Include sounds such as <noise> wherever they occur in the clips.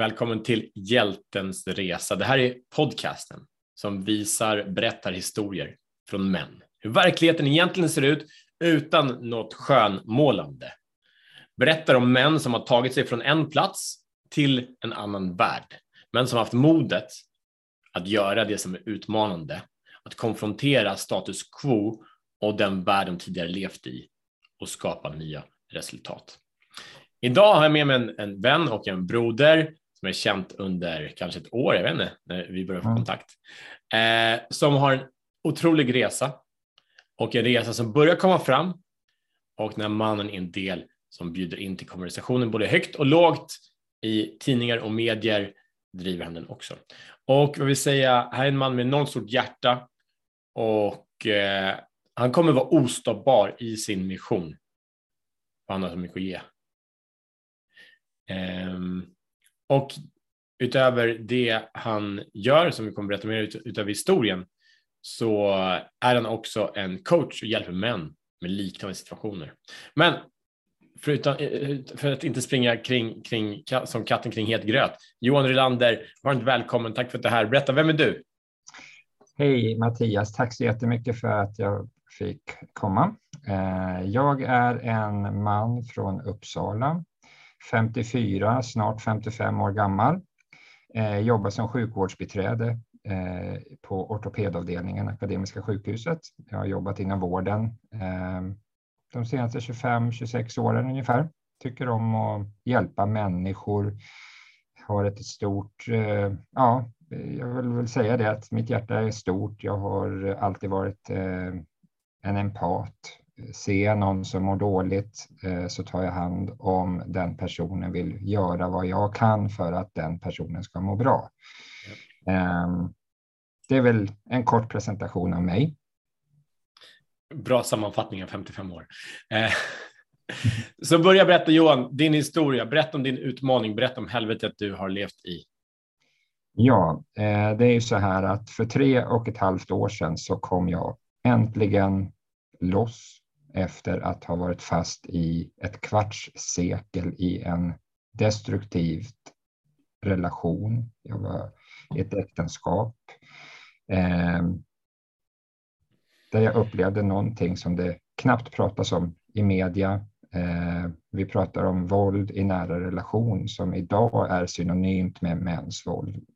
Välkommen till Hjältens resa. Det här är podcasten som visar, berättar historier från män. Hur verkligheten egentligen ser ut utan något skönmålande. Berättar om män som har tagit sig från en plats till en annan värld. Män som har haft modet att göra det som är utmanande. Att konfrontera status quo och den värld de tidigare levt i och skapa nya resultat. Idag har jag med mig en, en vän och en broder som är känt under kanske ett år, jag vet inte, när vi började få kontakt, eh, som har en otrolig resa och en resa som börjar komma fram och när mannen är en del som bjuder in till konversationen både högt och lågt i tidningar och medier driver han den också. Och vad vill säga, här är en man med enormt stort hjärta och eh, han kommer vara ostoppbar i sin mission. Han har så mycket att ge. Um, och utöver det han gör, som vi kommer berätta mer ut, utöver historien, så är han också en coach och hjälper män med liknande situationer. Men förutom, eh, för att inte springa kring, kring, som katten kring het gröt, Johan Rylander, varmt välkommen. Tack för att du är här. Berätta, vem är du? Hej Mattias, tack så jättemycket för att jag fick komma. Eh, jag är en man från Uppsala 54, snart 55 år gammal. Eh, jobbar som sjukvårdsbiträde eh, på ortopedavdelningen, Akademiska sjukhuset. Jag har jobbat inom vården eh, de senaste 25-26 åren ungefär. Tycker om att hjälpa människor. Har ett stort, eh, ja, jag vill väl säga det att mitt hjärta är stort. Jag har alltid varit eh, en empat Ser jag någon som mår dåligt eh, så tar jag hand om den personen, vill göra vad jag kan för att den personen ska må bra. Mm. Det är väl en kort presentation av mig. Bra sammanfattning av 55 år. Eh, <laughs> så börja berätta Johan, din historia. Berätta om din utmaning. Berätta om helvetet du har levt i. Ja, det är ju så här att för tre och ett halvt år sedan så kom jag äntligen loss efter att ha varit fast i ett kvarts sekel i en destruktiv relation. Jag var i ett äktenskap eh, där jag upplevde någonting som det knappt pratas om i media. Eh, vi pratar om våld i nära relation som idag är synonymt med mäns våld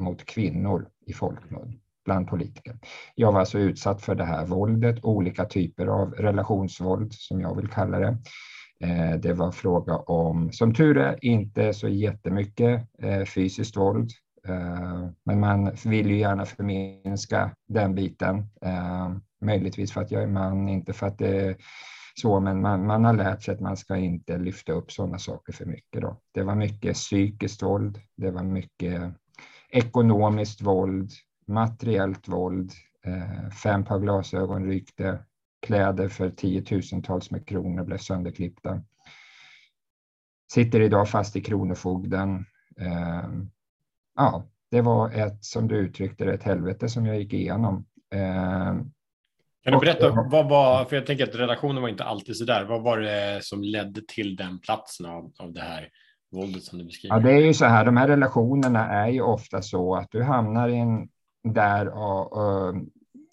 mot kvinnor i folkmun bland politiker. Jag var alltså utsatt för det här våldet, olika typer av relationsvåld som jag vill kalla det. Eh, det var fråga om, som tur är, inte så jättemycket eh, fysiskt våld, eh, men man vill ju gärna förminska den biten. Möjligtvis för att jag är man, inte för att det är så, men man, man har lärt sig att man ska inte lyfta upp sådana saker för mycket. Då. Det var mycket psykiskt våld, det var mycket ekonomiskt våld, materiellt våld, eh, fem par glasögon rykte, kläder för tiotusentals med kronor blev sönderklippta. Sitter idag fast i Kronofogden. Eh, ja, det var ett, som du uttryckte det, ett helvete som jag gick igenom. Eh, kan du berätta, vad var, för jag tänker att relationen var inte alltid så där. Vad var det som ledde till den platsen av, av det här våldet som du beskriver? Ja, det är ju så här, de här relationerna är ju ofta så att du hamnar i en där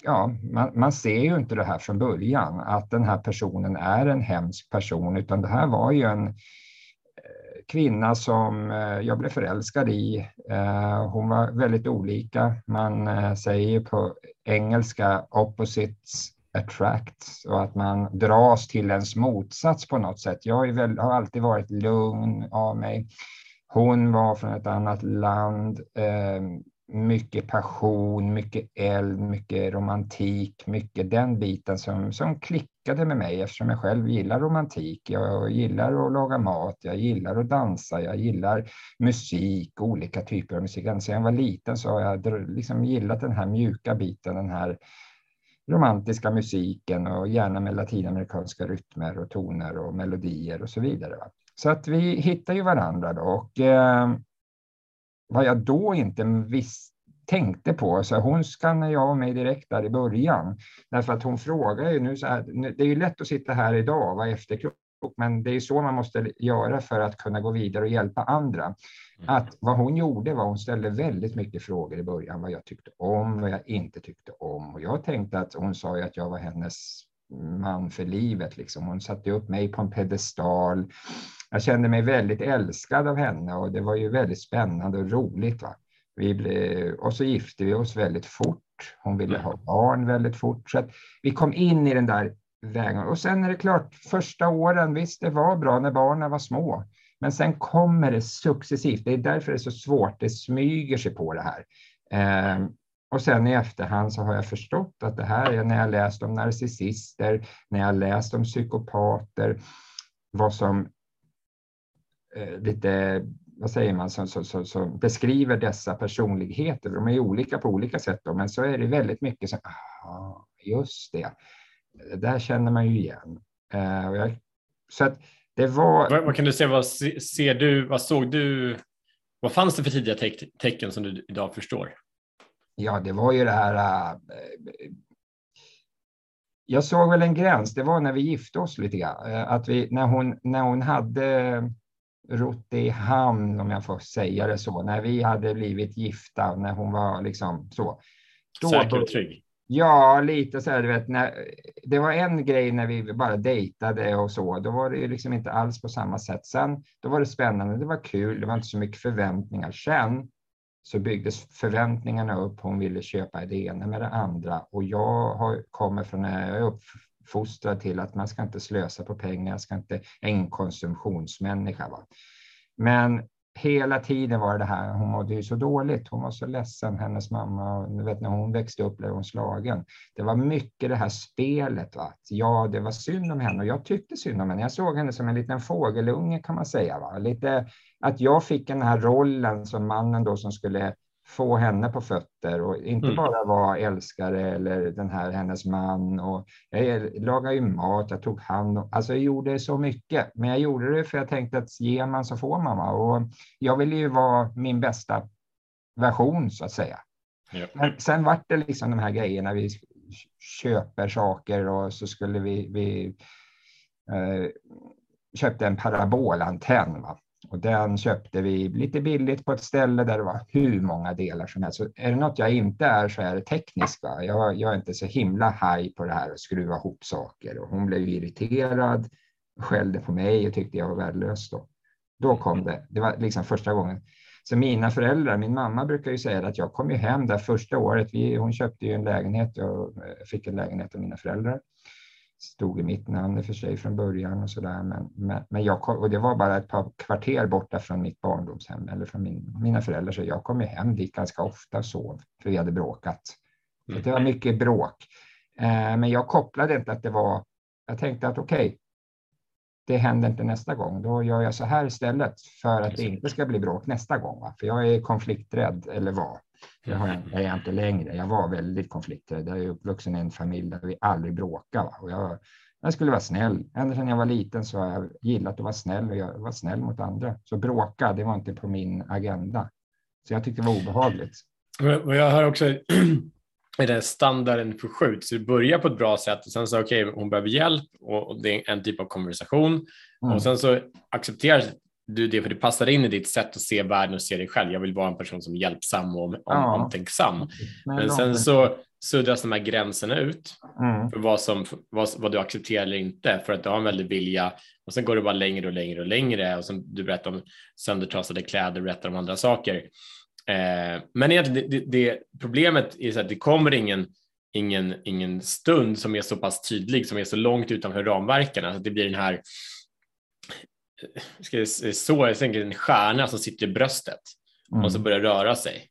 ja, man, man, ser ju inte det här från början, att den här personen är en hemsk person, utan det här var ju en eh, kvinna som eh, jag blev förälskad i. Eh, hon var väldigt olika. Man säger på engelska opposites attract och att man dras till ens motsats på något sätt. Jag väl, har alltid varit lugn av mig. Hon var från ett annat land mycket passion, mycket eld, mycket romantik, mycket den biten som, som klickade med mig eftersom jag själv gillar romantik. Jag gillar att laga mat, jag gillar att dansa, jag gillar musik, olika typer av musik. Sedan jag var liten så har jag liksom gillat den här mjuka biten, den här romantiska musiken och gärna med latinamerikanska rytmer och toner och melodier och så vidare. Så att vi hittar ju varandra då och eh, vad jag då inte visste tänkte på. Så hon skannade av mig direkt där i början. Därför att hon frågar ju nu så här, det är ju lätt att sitta här idag och vara efterklok, men det är så man måste göra för att kunna gå vidare och hjälpa andra. Att vad hon gjorde var hon ställde väldigt mycket frågor i början, vad jag tyckte om, vad jag inte tyckte om. Och jag tänkte att hon sa ju att jag var hennes man för livet. Liksom. Hon satte upp mig på en pedestal. Jag kände mig väldigt älskad av henne och det var ju väldigt spännande och roligt. Va? Vi blev, och så gifte vi oss väldigt fort. Hon ville ha barn väldigt fort. Så vi kom in i den där vägen. Och sen är det klart, första åren, visst det var bra när barnen var små. Men sen kommer det successivt. Det är därför det är så svårt. Det smyger sig på det här. Eh, och sen i efterhand så har jag förstått att det här är när jag läst om narcissister, när jag läst om psykopater, vad som lite, vad säger man, som, som, som, beskriver dessa personligheter. De är olika på olika sätt, då, men så är det väldigt mycket som, aha, just det, det där känner man ju igen. Eh, jag, så att det var... Vad, vad, kan du säga, vad ser du, vad såg du, vad fanns det för tidiga te tecken som du idag förstår? Ja, det var ju det här. Äh, jag såg väl en gräns. Det var när vi gifte oss lite grann. Att vi, när, hon, när hon hade rott i hamn, om jag får säga det så, när vi hade blivit gifta, när hon var liksom så. Då, Säker och trygg? Ja, lite så här, du vet, när, det var en grej när vi bara dejtade och så, då var det ju liksom inte alls på samma sätt. Sen, då var det spännande, det var kul, det var inte så mycket förväntningar. Sen så byggdes förväntningarna upp. Hon ville köpa det ena med det andra och jag har, kommer från, jag är uppfostrad till att man ska inte slösa på pengar, jag ska inte, jag är en konsumtionsmänniska. Va? Men hela tiden var det här, hon mådde ju så dåligt, hon var så ledsen, hennes mamma, du vet när hon växte upp blev hon slagen. Det var mycket det här spelet, va? ja det var synd om henne och jag tyckte synd om henne. Jag såg henne som en liten fågelunge kan man säga. Va? Lite, att jag fick den här rollen som mannen då som skulle få henne på fötter och inte mm. bara vara älskare eller den här hennes man. Och jag lagade ju mat, jag tog hand om, alltså jag gjorde så mycket. Men jag gjorde det för jag tänkte att ger man så får man. Va? Och jag ville ju vara min bästa version så att säga. Ja. Men sen vart det liksom de här grejerna, vi köper saker och så skulle vi, vi eh, köpte en parabolantenn. Va? Och den köpte vi lite billigt på ett ställe där det var hur många delar som helst. Så är det något jag inte är så är det tekniskt. Jag, jag är inte så himla haj på det här att skruva ihop saker. Och hon blev irriterad, skällde på mig och tyckte jag var värdelös. Då, då kom det. Det var liksom första gången. Så mina föräldrar, min mamma brukar ju säga att jag kom ju hem där första året. Vi, hon köpte ju en lägenhet och fick en lägenhet av mina föräldrar stod i mitt namn i och för sig från början och så där. Men, men, men jag kom, och det var bara ett par kvarter borta från mitt barndomshem eller från min, mina föräldrar. Så jag kom ju hem dit ganska ofta och sov för vi hade bråkat. Så det var mm. mycket bråk. Eh, men jag kopplade inte att det var, jag tänkte att okej, okay, det händer inte nästa gång. Då gör jag så här istället för att det inte ska bli bråk nästa gång. Va? För jag är konflikträdd eller var. Det har jag, jag är inte längre. Jag var väldigt konflikträdd. Jag är uppvuxen i en familj där vi aldrig bråkade. Och jag, jag skulle vara snäll. Ända sedan jag var liten så har jag gillat att vara snäll och jag var snäll mot andra. Så bråka, det var inte på min agenda. Så jag tyckte det var obehagligt. Och jag har också <clears throat> är den standarden förskjuts. Så det börjar på ett bra sätt och sen så okej, okay, hon behöver hjälp och det är en typ av konversation mm. och sen så accepterar du det för det passar in i ditt sätt att se världen och se dig själv. Jag vill vara en person som är hjälpsam och om, ja. omtänksam. Men sen så suddas de här gränserna ut mm. för vad, som, vad, vad, du accepterar eller inte för att du har en väldig vilja och sen går det bara längre och längre och längre och sen du berättar om söndertrasade kläder berättar om andra saker. Eh, men egentligen det, det, det, problemet är så att det kommer ingen ingen, ingen stund som är så pass tydlig, som är så långt utanför ramverken. Alltså det blir den här ska jag så, jag tänker en stjärna som sitter i bröstet mm. och så börjar röra sig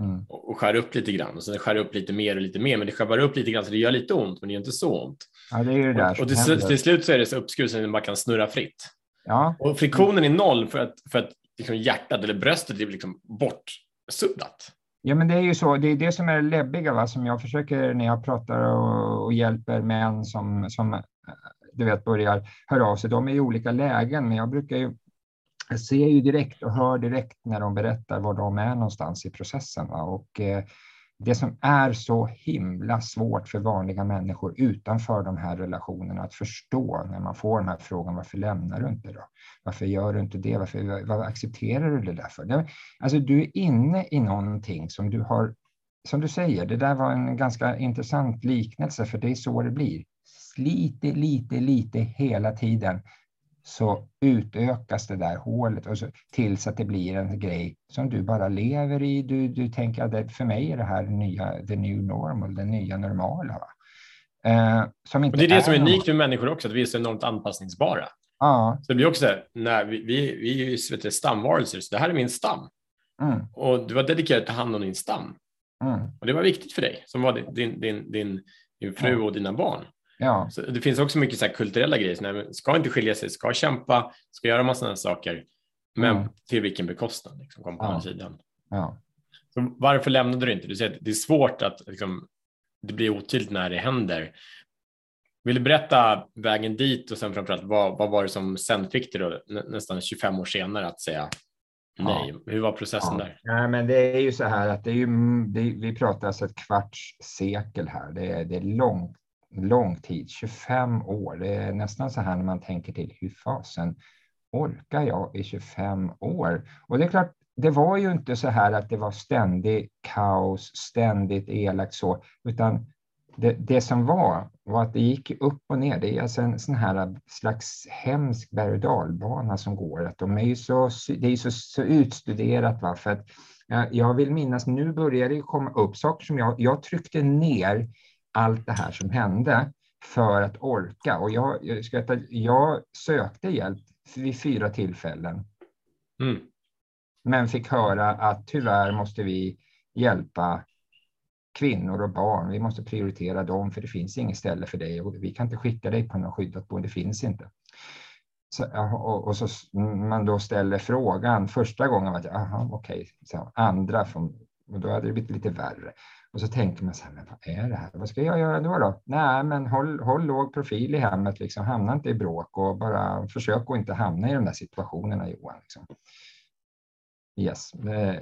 mm. och skär upp lite grann och sen skär upp lite mer och lite mer, men det skär bara upp lite grann så det gör lite ont, men det gör inte så ont. Ja, det är det där och, och till, till, slut så är det så uppskruvat så att man kan snurra fritt. Ja. Och friktionen är noll för att, för att liksom hjärtat eller bröstet är liksom bortsuddat. Ja, men det är ju så. Det är det som är det läbbiga, va? som jag försöker när jag pratar och, och hjälper män som, som du vet, börjar höra av sig. De är i olika lägen, men jag brukar ju jag ser ju direkt och hör direkt när de berättar var de är någonstans i processen. Va? Och, eh, det som är så himla svårt för vanliga människor utanför de här relationerna att förstå när man får den här frågan, varför lämnar du inte då? Varför gör du inte det? Varför, vad accepterar du det där för? Alltså du är inne i någonting som du har, som du säger, det där var en ganska intressant liknelse, för det är så det blir. Lite, lite, lite hela tiden så utökas det där hålet och så, tills att det blir en grej som du bara lever i. Du, du tänker att för mig är det här nya, the new normal, det nya normala. Eh, som inte och det är det är som är unikt med människor också, att vi är så enormt anpassningsbara. Ja. Så det blir också, när vi, vi, vi är ju du, stamvarelser, så det här är min stam. Mm. Och du var dedikerad att ta hand om din stam. Mm. Och det var viktigt för dig, som var din, din, din, din fru och dina barn. Ja. Så det finns också mycket så kulturella grejer. Så ska inte skilja sig, ska kämpa, ska göra massa sådana saker. Men mm. till vilken bekostnad? Liksom, kom på ja. andra sidan. Ja. Så varför lämnade du inte? Du säger att det är svårt att liksom, det blir otydligt när det händer. Vill du berätta vägen dit och sen framförallt vad, vad var det som sen fick dig då, nästan 25 år senare att säga nej? Ja. Hur var processen ja. där? Ja, men det är ju så här att det är ju, det, vi pratar alltså ett kvarts sekel här. Det är, det är långt lång tid, 25 år. Det är nästan så här när man tänker till, hur fasen orkar jag i 25 år? Och det är klart, det var ju inte så här att det var ständigt kaos, ständigt elakt så, utan det, det som var var att det gick upp och ner. Det är alltså en sån här slags hemsk berg och dalbana som går. Att de är ju så, det är så, så utstuderat. Va? För att, jag vill minnas, nu börjar det komma upp saker som jag, jag tryckte ner allt det här som hände för att orka. Och jag, jag, ska veta, jag sökte hjälp vid fyra tillfällen. Mm. Men fick höra att tyvärr måste vi hjälpa kvinnor och barn. Vi måste prioritera dem för det finns inget ställe för dig och vi kan inte skicka dig på något skyddat boende. Det finns inte. Så, och, och, så man då ställer frågan första gången var att aha, okej, okay. andra från, och då hade det blivit lite värre. Och så tänker man så här, men vad är det här? Vad ska jag göra då? då? Nej, men håll, håll låg profil i hemmet, liksom. hamna inte i bråk och bara försök att inte hamna i de där situationerna, Johan. Liksom. Yes,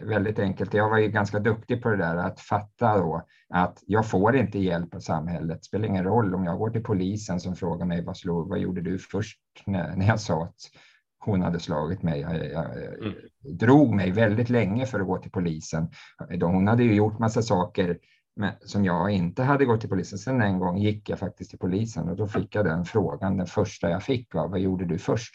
väldigt enkelt. Jag var ju ganska duktig på det där att fatta då att jag får inte hjälp av samhället. Det spelar ingen roll om jag går till polisen som frågar mig vad, slog, vad gjorde du först när, när jag sa att hon hade slagit mig. Jag, jag mm. drog mig väldigt länge för att gå till polisen. Hon hade ju gjort massa saker som jag inte hade gått till polisen. Sen en gång gick jag faktiskt till polisen och då fick jag den frågan. Den första jag fick var, vad gjorde du först?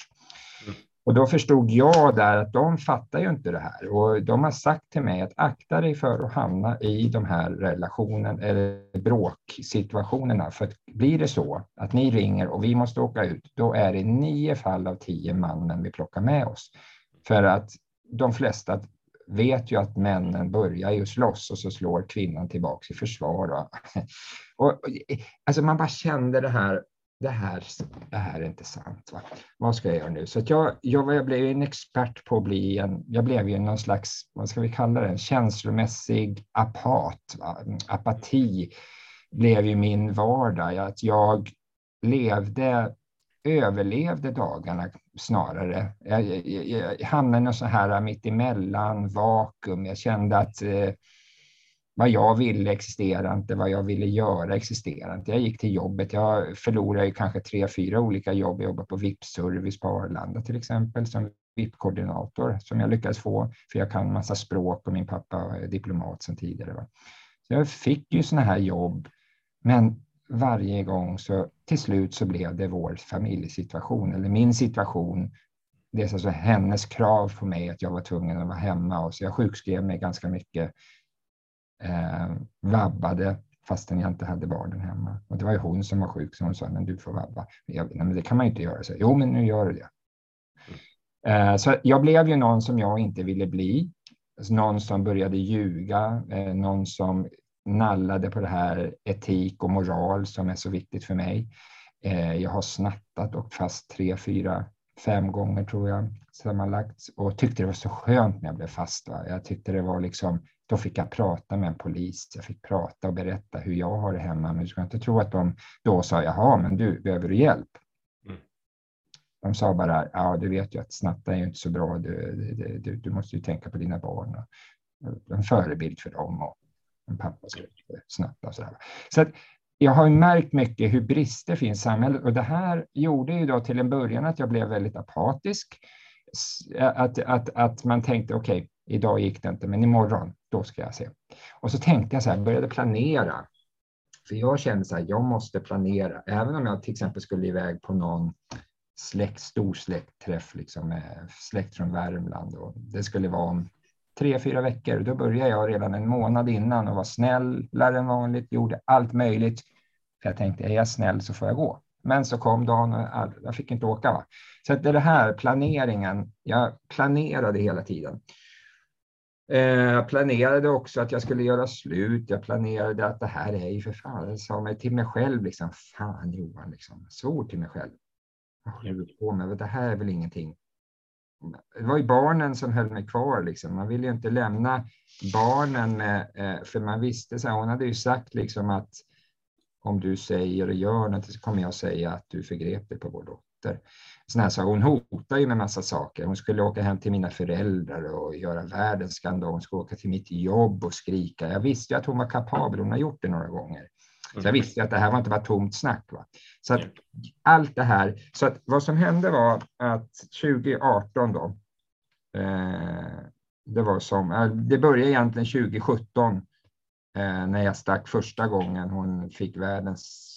Och då förstod jag där att de fattar ju inte det här och de har sagt till mig att akta dig för att hamna i de här relationen eller bråksituationerna. För att blir det så att ni ringer och vi måste åka ut, då är det nio fall av tio mannen vi plockar med oss. För att de flesta vet ju att männen börjar ju slåss och så slår kvinnan tillbaks i försvar. Och, <laughs> och, alltså man bara kände det här det här, det här är inte sant. Va? Vad ska jag göra nu? Så jag, jag, jag blev en expert på att bli en, jag blev ju någon slags, vad ska vi kalla det, en känslomässig apat. Va? Apati blev ju min vardag. Att jag levde, överlevde dagarna snarare. Jag, jag, jag hamnade i något så här mittemellan vakuum. Jag kände att eh, vad jag ville existerade inte, vad jag ville göra existerade inte. Jag gick till jobbet, jag förlorade ju kanske tre, fyra olika jobb. Jag jobbade på VIP-service på Arlanda till exempel som VIP-koordinator som jag lyckades få, för jag kan massa språk och min pappa är diplomat sedan tidigare. Va? Så jag fick ju sådana här jobb, men varje gång så till slut så blev det vår familjesituation eller min situation. Det är alltså hennes krav på mig att jag var tvungen att vara hemma och så jag sjukskrev mig ganska mycket eh, vabbade fastän jag inte hade barnen hemma. Och det var ju hon som var sjuk, så hon sa, men du får vabba. Jag, nej, men det kan man ju inte göra. Så, jo, men nu gör du det. Eh, så jag blev ju någon som jag inte ville bli. Alltså, någon som började ljuga, eh, någon som nallade på det här etik och moral som är så viktigt för mig. Eh, jag har snattat och fast tre, fyra, fem gånger tror jag sammanlagt och tyckte det var så skönt när jag blev fast. Va? Jag tyckte det var liksom då fick jag prata med en polis. Jag fick prata och berätta hur jag har det hemma. Men du ska inte tro att de då sa, jaha, men du, behöver du hjälp? Mm. De sa bara, ja, du vet ju att snatta är ju inte så bra. Du, du, du, du måste ju tänka på dina barn. En förebild för dem. Och, En pappa skulle snatta och sådär. Så att jag har märkt mycket hur brister finns i samhället och det här gjorde ju då till en början att jag blev väldigt apatisk. Att, att, att man tänkte okej, okay, idag gick det inte, men imorgon, då ska jag se. Och så tänkte jag så här, började planera. För jag kände så här, jag måste planera, även om jag till exempel skulle iväg på någon släkt, stor släktträff, liksom med släkt från Värmland och det skulle vara om tre, fyra veckor. Då började jag redan en månad innan och var snällare än vanligt, gjorde allt möjligt. För jag tänkte, är jag snäll så får jag gå. Men så kom dagen och jag fick inte åka. Va? Så det är det här planeringen. Jag planerade hela tiden. Eh, jag planerade också att jag skulle göra slut. Jag planerade att det här är ju för fan, jag sa mig till mig själv liksom, fan Johan, liksom, svor till mig själv. på med? Det här är väl ingenting. Det var ju barnen som höll mig kvar. Liksom. Man ville ju inte lämna barnen med, eh, för man visste, så här, hon hade ju sagt liksom att om du säger och gör något så kommer jag säga att du förgrep dig på vår dotter. Sån här, så hon hotade ju med massa saker. Hon skulle åka hem till mina föräldrar och göra världens skandal. Hon skulle åka till mitt jobb och skrika. Jag visste ju att hon var kapabel. Hon har gjort det några gånger. Så jag mm. visste att det här var inte bara tomt snack. Va? Så att allt det här. Så att vad som hände var att 2018 då. Eh, det var som. Det började egentligen 2017 eh, när jag stack första gången. Hon fick världens.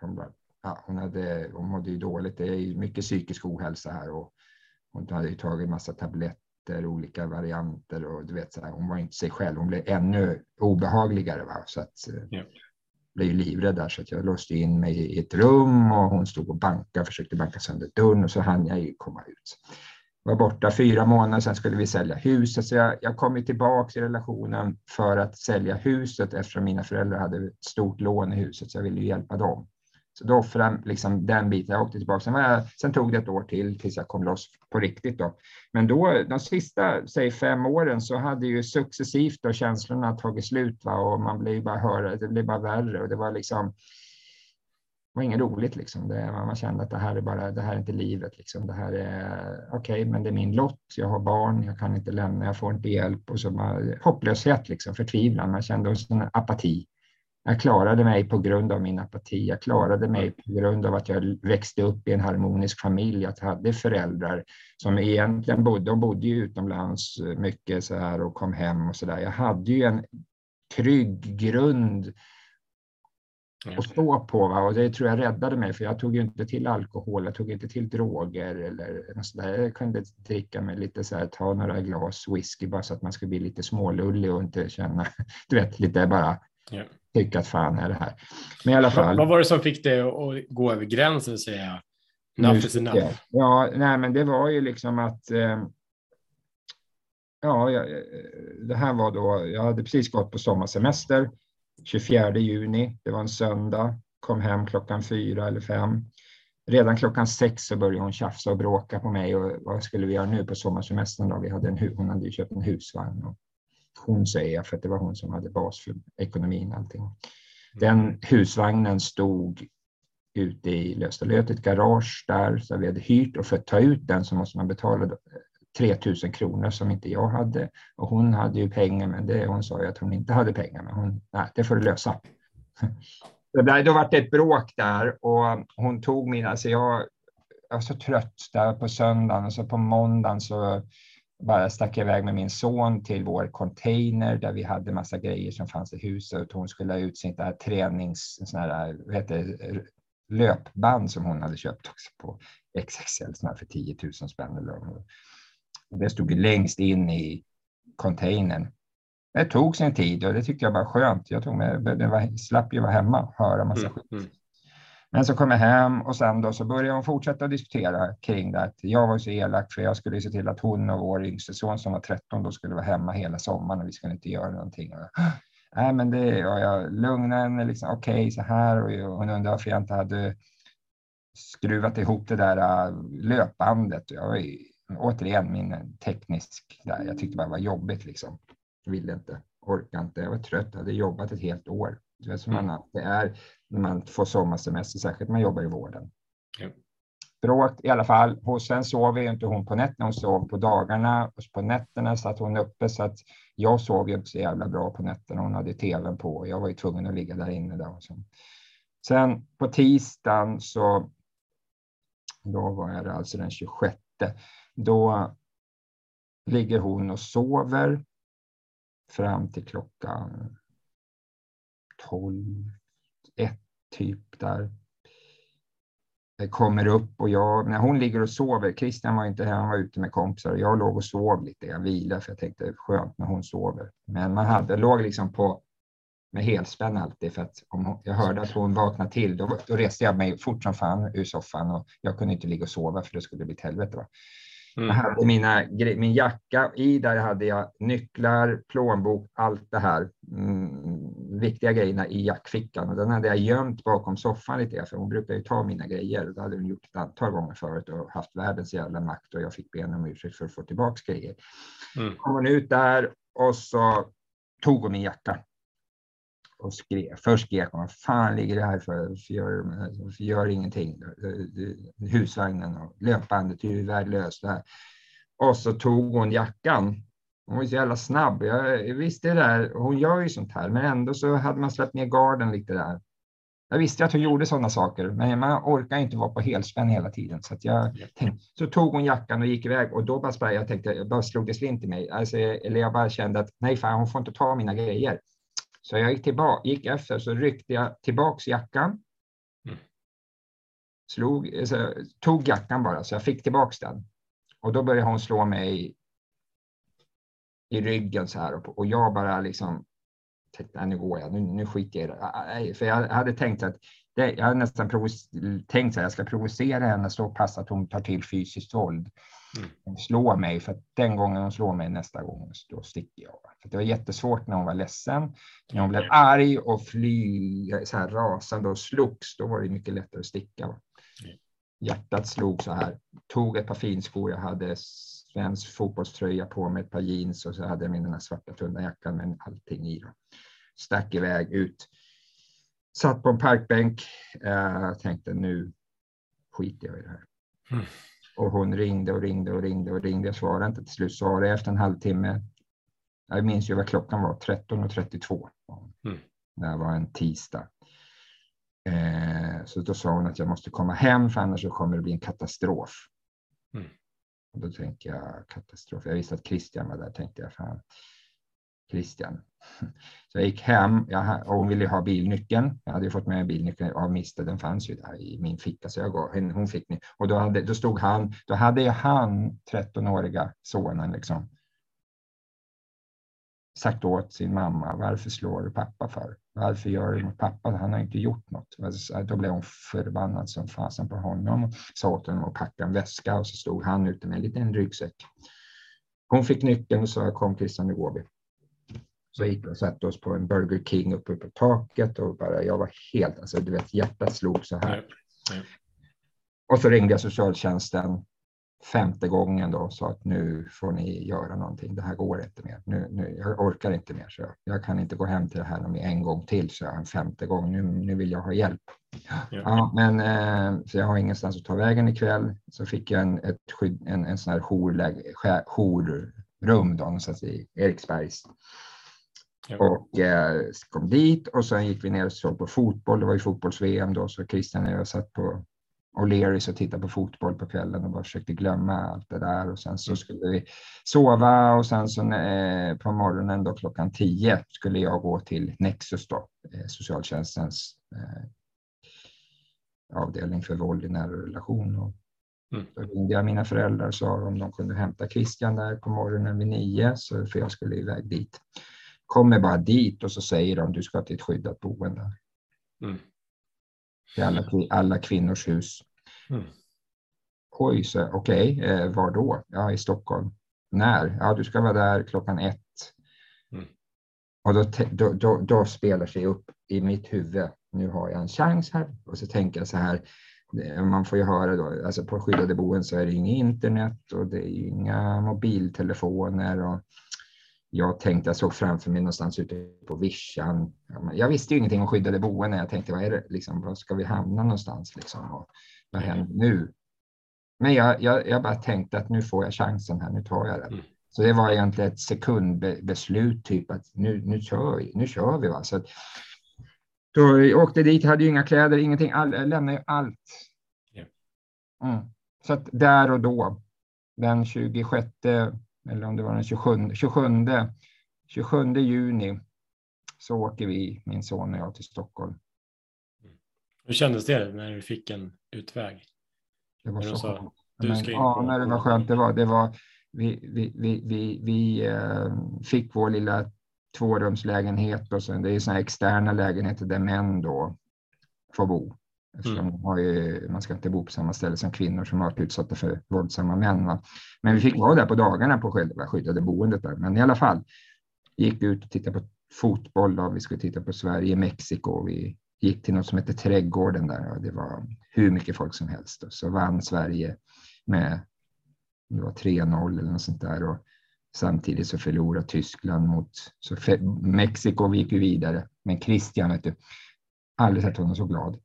Hon, bara, ja, hon, hade, hon mådde ju dåligt. Det är mycket psykisk ohälsa här och hon hade ju tagit massa tabletter, olika varianter och du vet så här, hon var inte sig själv. Hon blev ännu obehagligare. Va? Så att, ja blev ju livrädd där så att jag låste in mig i ett rum och hon stod och bankade, försökte banka sönder dörren och så hann jag ju komma ut. Var borta fyra månader, sen skulle vi sälja huset så jag, jag kom tillbaka i relationen för att sälja huset eftersom mina föräldrar hade ett stort lån i huset så jag ville hjälpa dem. Så då offrade jag liksom den biten. Jag åkte tillbaka. Sen, jag, sen, tog det ett år till tills jag kom loss på riktigt. Då. Men då, de sista säg fem åren så hade ju successivt då känslorna tagit slut va? och man blev bara höra, det blev bara värre och det var liksom det var inget roligt liksom. Det, man kände att det här är bara, det här är inte livet liksom. Det här är okej, okay, men det är min lott. Jag har barn, jag kan inte lämna, jag får inte hjälp och så bara hopplöshet liksom, förtvivlan. Man kände en apati. Jag klarade mig på grund av min apati. Jag klarade mig på grund av att jag växte upp i en harmonisk familj. Att jag hade föräldrar som egentligen bodde, de bodde ju utomlands mycket så här och kom hem och så där. Jag hade ju en trygg grund att stå på va? och det tror jag räddade mig för jag tog ju inte till alkohol, jag tog inte till droger eller så där. Jag kunde dricka mig lite så här, ta några glas whisky bara så att man skulle bli lite smålullig och inte känna, <laughs> du vet, lite bara Ja. Tycka att fan är det här. Men i alla fall. Vad var det som fick dig att gå över gränsen och säga enough is enough? Ja, nej, men det var ju liksom att eh, ja, jag, det här var då, jag hade precis gått på sommarsemester 24 juni, det var en söndag, kom hem klockan fyra eller fem. Redan klockan sex så började hon tjafsa och bråka på mig och vad skulle vi göra nu på sommarsemestern då? Vi hade en, hon hade ju köpt en husvagn och hon säger jag, för att det var hon som hade bas för ekonomin. Allting. Mm. Den husvagnen stod ute i Löstalöt, ett garage där, så vi hade hyrt och för att ta ut den så måste man betala 3000 kronor som inte jag hade. Och hon hade ju pengar, men det, hon sa ju att hon inte hade pengar, men hon, nej, det får du lösa. <laughs> Så där, då var det ett bråk där och hon tog mina, alltså jag, jag var så trött där på söndagen och så på måndagen så bara stack iväg med min son till vår container där vi hade massa grejer som fanns i huset. Hon skulle ha ut sin där tränings, sån här, vad heter löpband som hon hade köpt också på XXL sån för 10 000 spänn. Det stod längst in i containern. Det tog sin tid och det tyckte jag var skönt. Jag tog med, det var, slapp ju vara hemma och höra massa mm, skit. Mm. Men så kom jag hem och sen då så började hon fortsätta diskutera kring det. Att jag var så elak för jag skulle se till att hon och vår yngste son som var 13 då skulle vara hemma hela sommaren och vi skulle inte göra någonting. Och, Nej, men det, och jag lugnade henne liksom. Okej, okay, så här och hon undrade varför jag inte hade skruvat ihop det där äh, löpbandet. Jag var återigen min teknisk där. Jag tyckte bara det var jobbigt liksom. Jag ville inte, orkade inte. Jag var trött. Jag hade jobbat ett helt år. Det är som man, det är när man får sommarsemester, särskilt man jobbar i vården. Ja. bråk i alla fall. Och sen sov ju inte hon på nätterna, hon sov på dagarna och på nätterna satt hon uppe så att jag sov ju inte så jävla bra på nätterna. Hon hade tvn på och jag var ju tvungen att ligga där inne. Där sen. sen på tisdagen så, då var det alltså den 26, då ligger hon och sover fram till klockan 12, 1 typ där kommer upp och jag, när hon ligger och sover, Christian var inte här, han var ute med kompisar, jag låg och sov lite, jag vilade för jag tänkte skönt när hon sover. Men man hade, låg liksom på med helspänn alltid för att om hon, jag hörde att hon vaknade till, då, då reste jag mig fort som fan ur soffan och jag kunde inte ligga och sova för det skulle bli ett helvete. Va? Mm. Jag hade mina, min jacka, i där hade jag nycklar, plånbok, allt det här mm, viktiga grejerna i jackfickan och den hade jag gömt bakom soffan lite för hon brukar ju ta mina grejer. Det hade hon gjort ett antal gånger förut och haft världens jävla makt och jag fick be om ursäkt för att få tillbaka grejer. Mm. Kom hon ut där och så tog hon min jacka och skrek. Först skrek hon, vad fan ligger det här för? Varför gör, varför gör ingenting? Husvagnen och löpbandet är ju värdelöst. Och så tog hon jackan. Hon var så jävla snabb. Jag visste det där, hon gör ju sånt här, men ändå så hade man släppt ner garden lite där. Jag visste att hon gjorde sådana saker, men man orkar inte vara på helspänn hela tiden. Så, jag tänkte, så tog hon jackan och gick iväg och då bara jag tänkte, jag bara slog det slint i mig. Alltså, eller jag bara kände att nej, fan, hon får inte ta mina grejer. Så jag gick, tillbaka, gick efter så ryckte jag tillbaks jackan. Mm. Slog, alltså, tog jackan bara så jag fick tillbaks den. Och då började hon slå mig i ryggen så här och, och jag bara liksom tänkte, nu går jag, nu, nu skiter jag i det. För jag hade tänkt att det, jag hade nästan tänkt att jag ska provocera henne så pass att hon tar till fysiskt våld. Mm. Slå mig, för att den gången hon slår mig nästa gång, då sticker jag. För det var jättesvårt när hon var ledsen. När hon blev arg och fly, så här rasande och slogs, då var det mycket lättare att sticka. Mm. Hjärtat slog så här. Tog ett par finskor, jag hade svensk fotbollströja på mig, ett par jeans och så hade jag min den här svarta tunna jackan med allting i. Då. Stack iväg ut. Satt på en parkbänk. Jag tänkte nu skiter jag i det här. Mm. Och hon ringde och ringde och ringde och ringde. Jag svarade inte. Till slut svarade jag efter en halvtimme. Jag minns ju vad klockan var, 13.32. Mm. Det var en tisdag. Eh, så då sa hon att jag måste komma hem för annars så kommer det bli en katastrof. Mm. Och då tänkte jag katastrof. Jag visste att Christian var där, tänkte jag. Fan. Christian. <laughs> Så jag gick hem jag, och hon ville ha bilnyckeln. Jag hade fått med bilnyckeln av misstag, den fanns ju där i min ficka så jag gav, hon fick. Och då, hade, då stod han, då hade jag han, 13-åriga sonen, liksom, sagt åt sin mamma, varför slår du pappa för? Varför gör du mot pappa? Han har inte gjort något. Då blev hon förbannad som fasen på honom och sa åt honom att packa en väska och så stod han ute med en liten ryggsäck. Hon fick nyckeln och så kom Christian, nu går vi. Så gick vi och satte oss på en Burger King uppe på taket och bara, jag var helt, alltså du vet, hjärtat slog så här. Och så ringde jag socialtjänsten femte gången då sa att nu får ni göra någonting. Det här går inte mer. Nu, nu, jag orkar inte mer. Så jag, jag kan inte gå hem till det här med en gång till, så jag en femte gång. Nu, nu vill jag ha hjälp. Ja. ja men eh, så jag har ingenstans att ta vägen ikväll. Så fick jag en, ett skydd, en, en sån här jourrum då, någonstans i Eriksbergs. Ja. Och eh, kom dit och sen gick vi ner och såg på fotboll. Det var ju fotbolls-VM då, så Christian och jag satt på O'Learys och tittade på fotboll på kvällen och bara försökte glömma allt det där. Och sen så mm. skulle vi sova och sen så eh, på morgonen då klockan tio skulle jag gå till Nexus då, eh, socialtjänstens eh, avdelning för våld i nära relation. Och mm. Då ringde jag mina föräldrar och sa om de kunde hämta Christian där på morgonen vid nio, så, för jag skulle iväg dit kommer bara dit och så säger de du ska till ett skyddat boende. Mm. Till alla, alla kvinnors hus. Mm. Oj, så okej, okay, eh, var då? Ja, i Stockholm. När? Ja, du ska vara där klockan ett. Mm. Och då, då, då, då spelar sig upp i mitt huvud, nu har jag en chans här. Och så tänker jag så här, man får ju höra då, alltså på skyddade boenden så är det inget internet och det är inga mobiltelefoner. Och jag tänkte, jag såg framför mig någonstans ute på vischan. Jag visste ju ingenting om skyddade boenden. Jag tänkte, vad är det, liksom, var ska vi hamna någonstans? Liksom? Och vad händer nu? men jag, jag, jag bara tänkte att nu får jag chansen här, nu tar jag den. Mm. Så det var egentligen ett sekundbeslut, typ att nu, nu kör vi, nu kör vi. Va? Så att, då jag åkte dit, hade ju inga kläder, ingenting, all, jag lämnade ju allt. Mm. Så att där och då, den 26, eller om det var den 27, 27, 27 juni, så åker vi, min son och jag, till Stockholm. Hur kändes det när du fick en utväg? Det var så skönt. Men, ja, när det var skönt. Det var, det var, vi vi, vi, vi, vi eh, fick vår lilla tvårumslägenhet och sen det är såna externa lägenheter där män då får bo. Mm. Har ju, man ska inte bo på samma ställe som kvinnor som varit utsatta för våldsamma män. Va? Men vi fick vara där på dagarna på själva skyddade boendet. Där. Men i alla fall gick ut och tittade på fotboll. Då. Vi skulle titta på Sverige, Mexiko. Vi gick till något som heter Trädgården där och det var hur mycket folk som helst. Och så vann Sverige med det var 3-0 eller något sånt där. Och samtidigt så förlorade Tyskland mot så Mexiko. Vi gick ju vidare. Men Christian, vet du, aldrig sett honom så glad.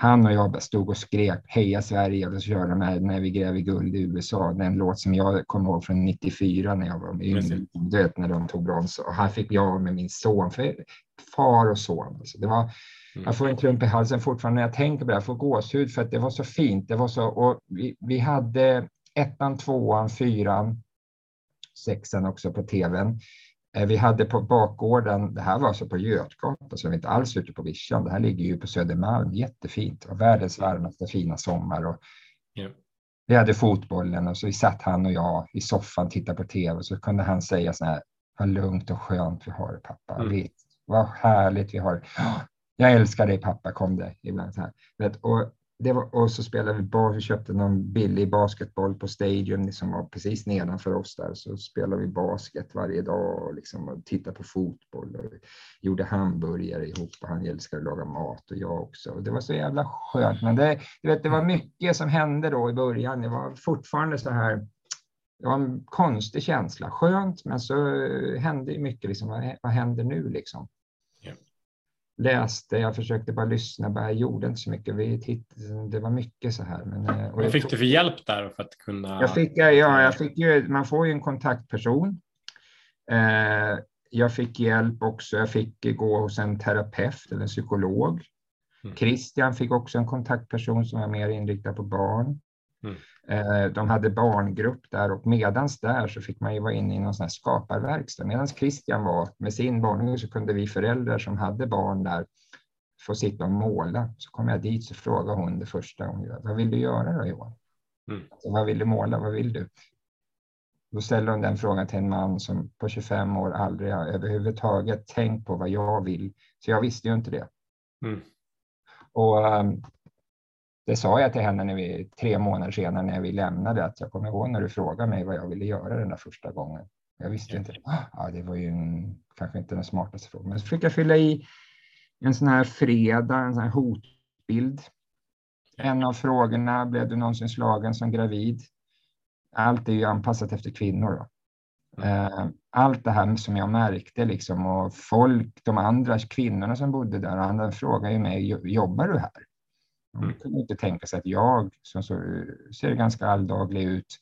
Han och jag stod och skrek heja Sverige och körde med när vi gräver guld i USA. Den låt som jag kommer ihåg från 94 när jag var yngre, du när de tog brons. Och här fick jag med min son, för far och son. Alltså det var, mm. Jag får en klump i halsen fortfarande när jag tänker på det. Jag får gåshud för att det var så fint. Det var så, och vi, vi hade ettan, tvåan, fyran, sexan också på tvn. Eh, vi hade på bakgården, det här var alltså på Götgatan, så vi är inte alls ute på vischan. Det här ligger ju på Södermalm, jättefint. Och världens varmaste fina sommar. Och yeah. Vi hade fotbollen och så vi satt han och jag i soffan tittade på tv och så kunde han säga så här, vad lugnt och skönt vi har det pappa. Mm. vad härligt vi har det. Jag älskar dig pappa, kom det ibland så här. Och det var, och så spelade vi bas, vi köpte någon billig basketboll på Stadium som liksom, var precis nedanför oss där. Så spelade vi basket varje dag och, liksom, och tittade på fotboll och gjorde hamburgare ihop och han älskade att laga mat och jag också. Och det var så jävla skönt. Men det, du vet, det var mycket som hände då i början. Det var fortfarande så här. Det var en konstig känsla. Skönt, men så hände mycket. Liksom, vad, vad händer nu liksom? Läste, jag försökte bara lyssna, bara, jag gjorde inte så mycket. Vi tittade, det var mycket så här. Men, eh, Vad fick du för hjälp där för att kunna? Jag fick, ja, jag fick ju, man får ju en kontaktperson. Eh, jag fick hjälp också. Jag fick gå hos en terapeut eller en psykolog. Mm. Christian fick också en kontaktperson som var mer inriktad på barn. Mm. Eh, de hade barngrupp där och medans där så fick man ju vara inne i någon sån här skaparverkstad. Medan Christian var med sin barnunge så kunde vi föräldrar som hade barn där få sitta och måla. Så kom jag dit så frågade hon det första hon gör. Vad vill du göra då Johan? Mm. Alltså, vad vill du måla? Vad vill du? Då ställde hon den frågan till en man som på 25 år aldrig har överhuvudtaget tänkt på vad jag vill. Så jag visste ju inte det. Mm. Och um, det sa jag till henne när vi, tre månader senare när vi lämnade, att jag kommer ihåg när du frågade mig vad jag ville göra den där första gången. Jag visste inte. Ja, det var ju en, kanske inte den smartaste frågan. Men så fick jag fylla i en sån här fredag, en sån här hotbild. En av frågorna, blev du någonsin slagen som gravid? Allt är ju anpassat efter kvinnor. Då. Mm. Allt det här som jag märkte liksom och folk, de andra kvinnorna som bodde där, andra frågade ju mig, jobbar du här? Man mm. kunde inte tänka sig att jag, som så, ser ganska alldaglig ut,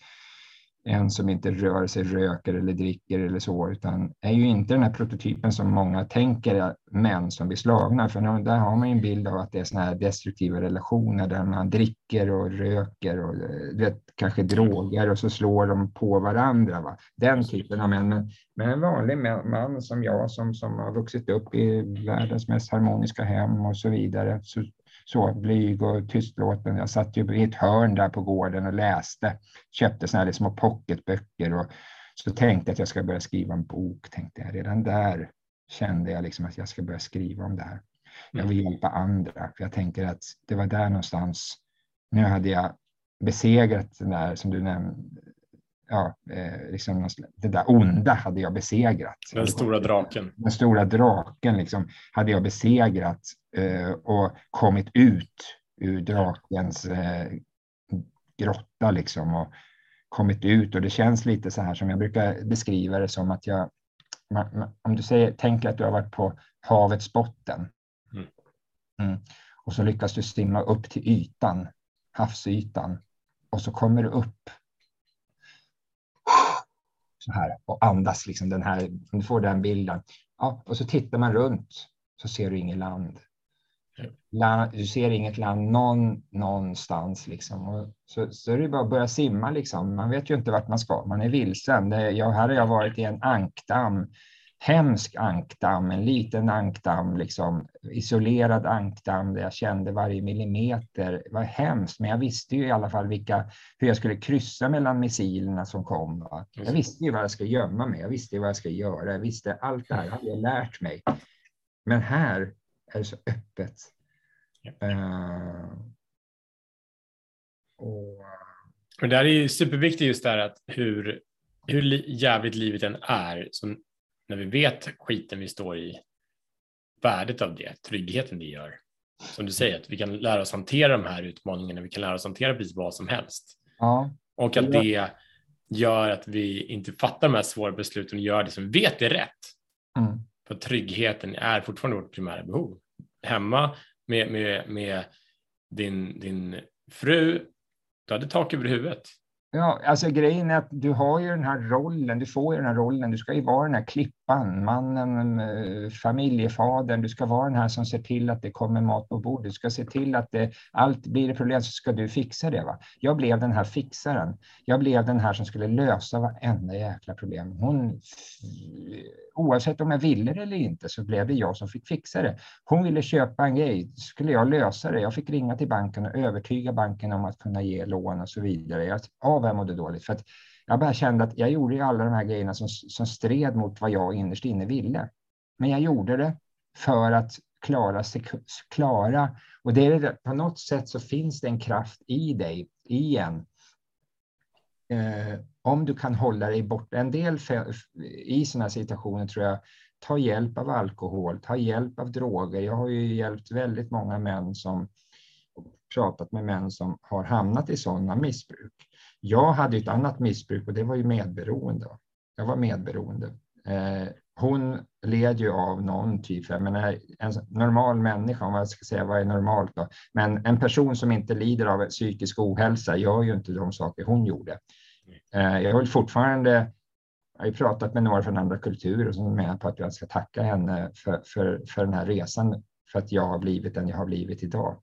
en som inte rör sig, röker eller dricker eller så, utan är ju inte den här prototypen som många tänker män som blir slagna. För där har man ju en bild av att det är såna här destruktiva relationer där man dricker och röker och vet, kanske droger och så slår de på varandra. Va? Den typen av män. Men, men en vanlig man som jag som, som har vuxit upp i världens mest harmoniska hem och så vidare, så så blyg och tystlåten. Jag satt ju i ett hörn där på gården och läste, köpte såna här små pocketböcker och så tänkte jag att jag ska börja skriva en bok, tänkte jag. Redan där kände jag liksom att jag ska börja skriva om det här. Jag vill mm. hjälpa andra, för jag tänker att det var där någonstans, nu hade jag besegrat den där som du nämnde, ja, eh, liksom, det där onda hade jag besegrat. Den stora draken. Den stora draken liksom, hade jag besegrat eh, och kommit ut ur drakens eh, grotta liksom och kommit ut och det känns lite så här som jag brukar beskriva det som att jag, om du säger, tänker att du har varit på havets botten mm. Mm, och så lyckas du simma upp till ytan, havsytan och så kommer du upp så här och andas liksom den här, du får den bilden. Ja, och så tittar man runt så ser du inget land. land du ser inget land någon, någonstans liksom. Och så, så är det bara att börja simma liksom. Man vet ju inte vart man ska, man är vilsen. Det, jag, här har jag varit i en ankdamm hemsk ankdamm, en liten ankdamm, liksom, isolerad ankdamm där jag kände varje millimeter. Det var hemskt, men jag visste ju i alla fall vilka, hur jag skulle kryssa mellan missilerna som kom. Va? Jag visste ju vad jag skulle gömma mig, jag visste vad jag skulle göra, jag visste allt det här hade jag lärt mig. Men här är det så öppet. Uh, och... och det här är ju superviktigt just det här att hur, hur jävligt livet än är, som när vi vet skiten vi står i, värdet av det, tryggheten det gör. Som du säger, att vi kan lära oss hantera de här utmaningarna, vi kan lära oss hantera precis vad som helst. Ja. Och att det gör att vi inte fattar de här svåra besluten och gör det som vi vet är rätt. Mm. För tryggheten är fortfarande vårt primära behov. Hemma med, med, med din, din fru, du hade tak över huvudet. Ja, alltså grejen är att du har ju den här rollen, du får ju den här rollen, du ska ju vara den här klippan, mannen, eh, familjefadern, du ska vara den här som ser till att det kommer mat på bordet, du ska se till att det, allt blir det problem så ska du fixa det. Va? Jag blev den här fixaren. Jag blev den här som skulle lösa varenda jäkla problem. Hon, eh, oavsett om jag ville det eller inte så blev det jag som fick fixa det. Hon ville köpa en grej, skulle jag lösa det. Jag fick ringa till banken och övertyga banken om att kunna ge lån och så vidare. Jag, av jag mådde dåligt. För att jag bara kände att jag gjorde alla de här grejerna som, som stred mot vad jag innerst inne ville. Men jag gjorde det för att klara sig, klara. Och det är det, på något sätt så finns det en kraft i dig, i en. Eh, om du kan hålla dig borta. En del i sådana situationer tror jag, ta hjälp av alkohol, ta hjälp av droger. Jag har ju hjälpt väldigt många män som pratat med män som har hamnat i sådana missbruk. Jag hade ett annat missbruk och det var ju medberoende. Jag var medberoende. Eh, hon led ju av någon typ, jag menar, en normal människa, om jag ska säga vad är normalt då, men en person som inte lider av psykisk ohälsa gör ju inte de saker hon gjorde. Eh, jag vill fortfarande, jag har ju pratat med några från andra kulturer som menar på att jag ska tacka henne för, för, för den här resan, för att jag har blivit den jag har blivit idag.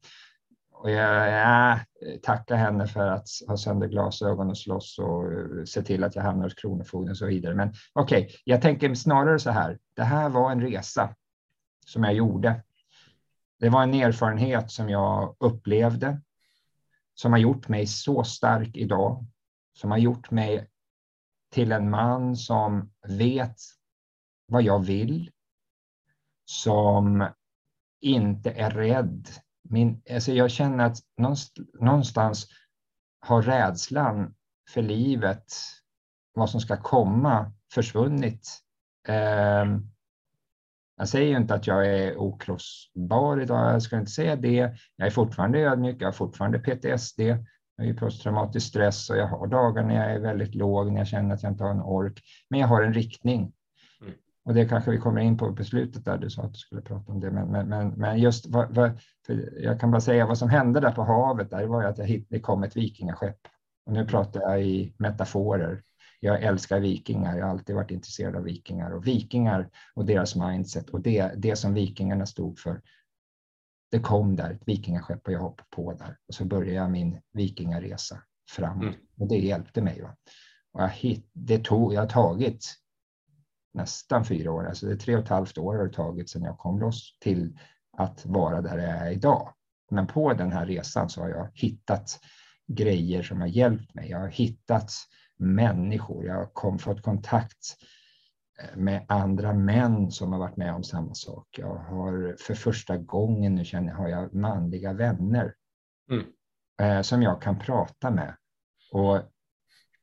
Och jag, jag tackar henne för att ha sönder glasögon och slåss och eh, se till att jag hamnar hos Kronofogden och så vidare. Men okej, okay, jag tänker snarare så här. Det här var en resa som jag gjorde. Det var en erfarenhet som jag upplevde som har gjort mig så stark idag, som har gjort mig till en man som vet vad jag vill, som inte är rädd min, alltså jag känner att någonstans har rädslan för livet, vad som ska komma, försvunnit. Eh, jag säger ju inte att jag är okrossbar idag, jag ska inte säga det. Jag är fortfarande ödmjuk, jag har fortfarande PTSD, jag har ju posttraumatisk stress och jag har dagar när jag är väldigt låg, när jag känner att jag inte har en ork. Men jag har en riktning. Och det kanske vi kommer in på på slutet där du sa att du skulle prata om det. Men, men, men, men just vad, vad, jag kan bara säga vad som hände där på havet där var ju att jag hitt, det kom ett vikingaskepp. Och nu pratar jag i metaforer. Jag älskar vikingar, jag har alltid varit intresserad av vikingar och vikingar och deras mindset och det, det som vikingarna stod för. Det kom där, ett vikingaskepp och jag hoppade på där och så började jag min vikingaresa framåt mm. och det hjälpte mig. Va? Och jag, hit, det tog, jag har tagit nästan fyra år, alltså det är tre och ett halvt år har det tagit sedan jag kom loss till att vara där jag är idag. Men på den här resan så har jag hittat grejer som har hjälpt mig. Jag har hittat människor, jag har kom, fått kontakt eh, med andra män som har varit med om samma sak. Jag har för första gången nu känner har jag manliga vänner mm. eh, som jag kan prata med och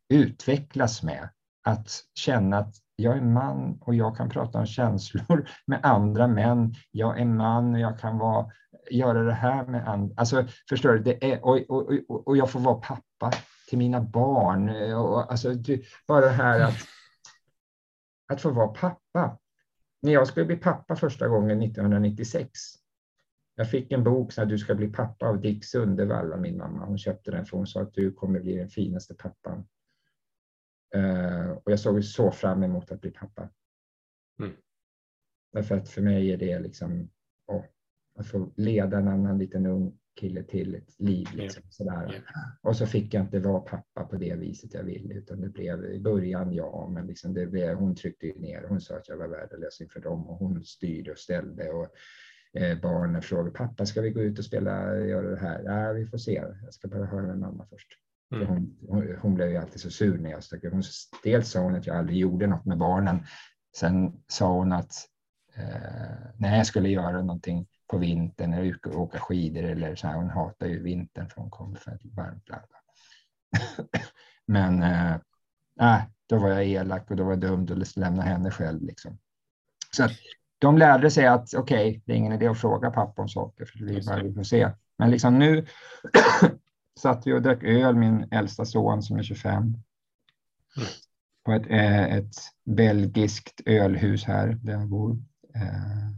utvecklas med. Att känna att jag är man och jag kan prata om känslor <laughs> med andra män. Jag är man och jag kan vara, göra det här med andra. Alltså, förstår du? Det är, och, och, och, och jag får vara pappa till mina barn. Och, alltså, bara det här att, <laughs> att få vara pappa. När jag skulle bli pappa första gången 1996, Jag fick en bok så här, du ska bli pappa av Dick Sundevall av min mamma. Hon köpte den för hon sa att du kommer bli den finaste pappan. Uh, och jag såg så fram emot att bli pappa. Mm. Därför att för mig är det liksom oh, att få leda en annan liten ung kille till ett liv. Liksom, yeah. sådär. Yeah. Och så fick jag inte vara pappa på det viset jag ville, utan det blev i början ja, men liksom det blev, hon tryckte ner. Hon sa att jag var värdelös inför dem och hon styrde och ställde. Och, eh, barnen frågade pappa, ska vi gå ut och spela, göra det här? Ja, vi får se. Jag ska bara höra med mamma först. Mm. Hon, hon, hon, blev ju alltid så sur när jag stack hon, Dels sa hon att jag aldrig gjorde något med barnen. Sen sa hon att eh, när jag skulle göra någonting på vintern eller åka skidor eller så här. Hon hatar ju vintern för hon kommer från ett varmt land. <laughs> Men äh, då var jag elak och då var jag dum att lämna henne själv. Liksom. Så att de lärde sig att okej, okay, det är ingen idé att fråga pappa om saker för vi bara vi får se. Men liksom nu <clears throat> satt vi och drack öl, min äldsta son som är 25. På ett, eh, ett belgiskt ölhus här där jag bor. Eh,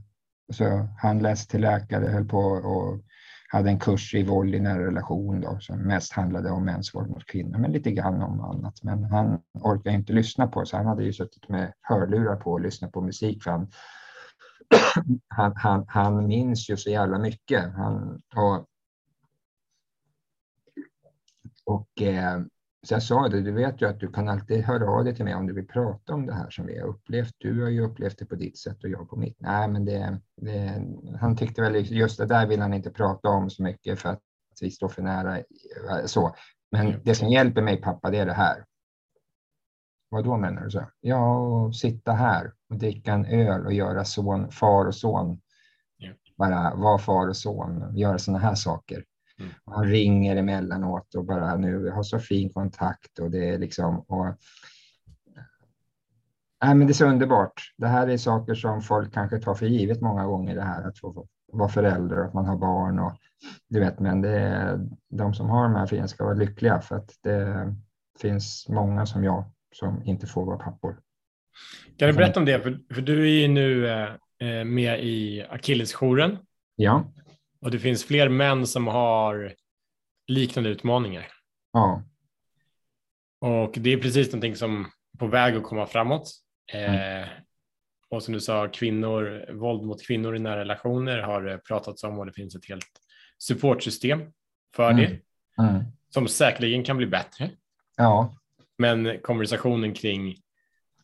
så han läste till läkare, höll på och hade en kurs i våld i nära relation då, som mest handlade om mäns våld mot kvinnor, men lite grann om annat. Men han orkade inte lyssna på, så han hade ju suttit med hörlurar på och lyssnat på musik. För han, <clears throat> han, han, han minns ju så jävla mycket. Han, och och eh, så jag sa det, du vet ju att du kan alltid höra av dig till mig om du vill prata om det här som vi har upplevt. Du har ju upplevt det på ditt sätt och jag på mitt. Nej, men det, det, han tyckte väl just det där vill han inte prata om så mycket för att vi står för nära. Så. Men det som hjälper mig pappa, det är det här. Vad då menar du? Så? Ja, sitta här och dricka en öl och göra son, far och son. Bara vara far och son, göra sådana här saker. Mm. Han ringer emellanåt och bara nu har så fin kontakt och det är liksom och, nej, men det är så underbart. Det här är saker som folk kanske tar för givet många gånger det här att få vara förälder och att man har barn och du vet, men det är de som har de här fina ska vara lyckliga för att det finns många som jag som inte får vara pappor. Kan du berätta om det? För, för du är ju nu eh, med i Akillesjouren. Ja. Och det finns fler män som har liknande utmaningar. Ja. Och det är precis någonting som är på väg att komma framåt. Mm. Eh, och som du sa, kvinnor, våld mot kvinnor i nära relationer har pratats om och det finns ett helt supportsystem för mm. det mm. som säkerligen kan bli bättre. Ja. Men konversationen kring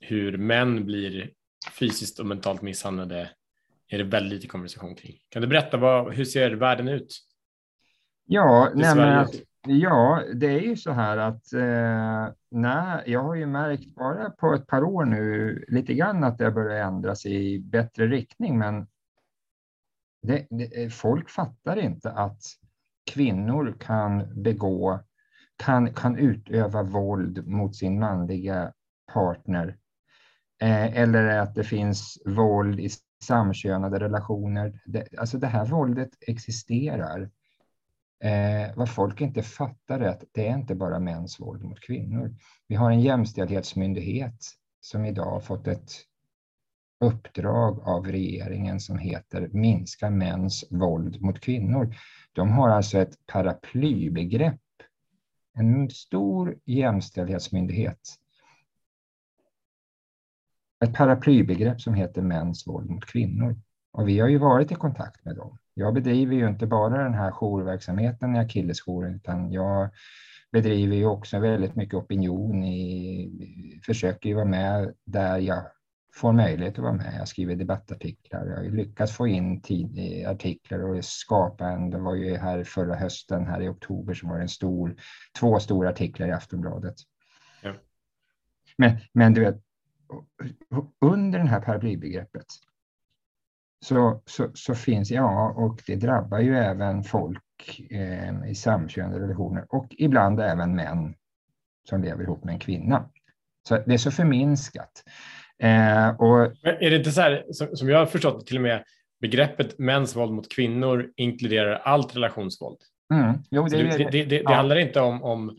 hur män blir fysiskt och mentalt misshandlade är det väldigt lite konversation kring. Kan du berätta vad, hur ser världen ut? Ja, nej, att, ja, det är ju så här att eh, nej, jag har ju märkt bara på ett par år nu lite grann att det börjar ändras i bättre riktning, men det, det, folk fattar inte att kvinnor kan begå, kan, kan utöva våld mot sin manliga partner. Eh, eller att det finns våld i samkönade relationer. Det, alltså det här våldet existerar. Eh, vad folk inte fattar är att det är inte bara mäns våld mot kvinnor. Vi har en jämställdhetsmyndighet som idag har fått ett uppdrag av regeringen som heter Minska mäns våld mot kvinnor. De har alltså ett paraplybegrepp, en stor jämställdhetsmyndighet ett paraplybegrepp som heter mäns våld mot kvinnor. Och vi har ju varit i kontakt med dem. Jag bedriver ju inte bara den här jourverksamheten i Akillesjouren, utan jag bedriver ju också väldigt mycket opinion i, försöker ju vara med där jag får möjlighet att vara med. Jag skriver debattartiklar. Jag har lyckats få in tid, artiklar och skapa en, det var ju här förra hösten, här i oktober, som var en stor, två stora artiklar i Aftonbladet. Ja. Men, men du vet, under det här paraplybegreppet så, så, så, finns, ja, och det drabbar ju även folk eh, i samkönade relationer och ibland även män som lever ihop med en kvinna. Så det är så förminskat. Eh, och, är det inte så här, som, jag har förstått till och med, begreppet mäns våld mot kvinnor inkluderar allt relationsvåld? Mm, jo, det, det, det, det, ja. handlar inte om, om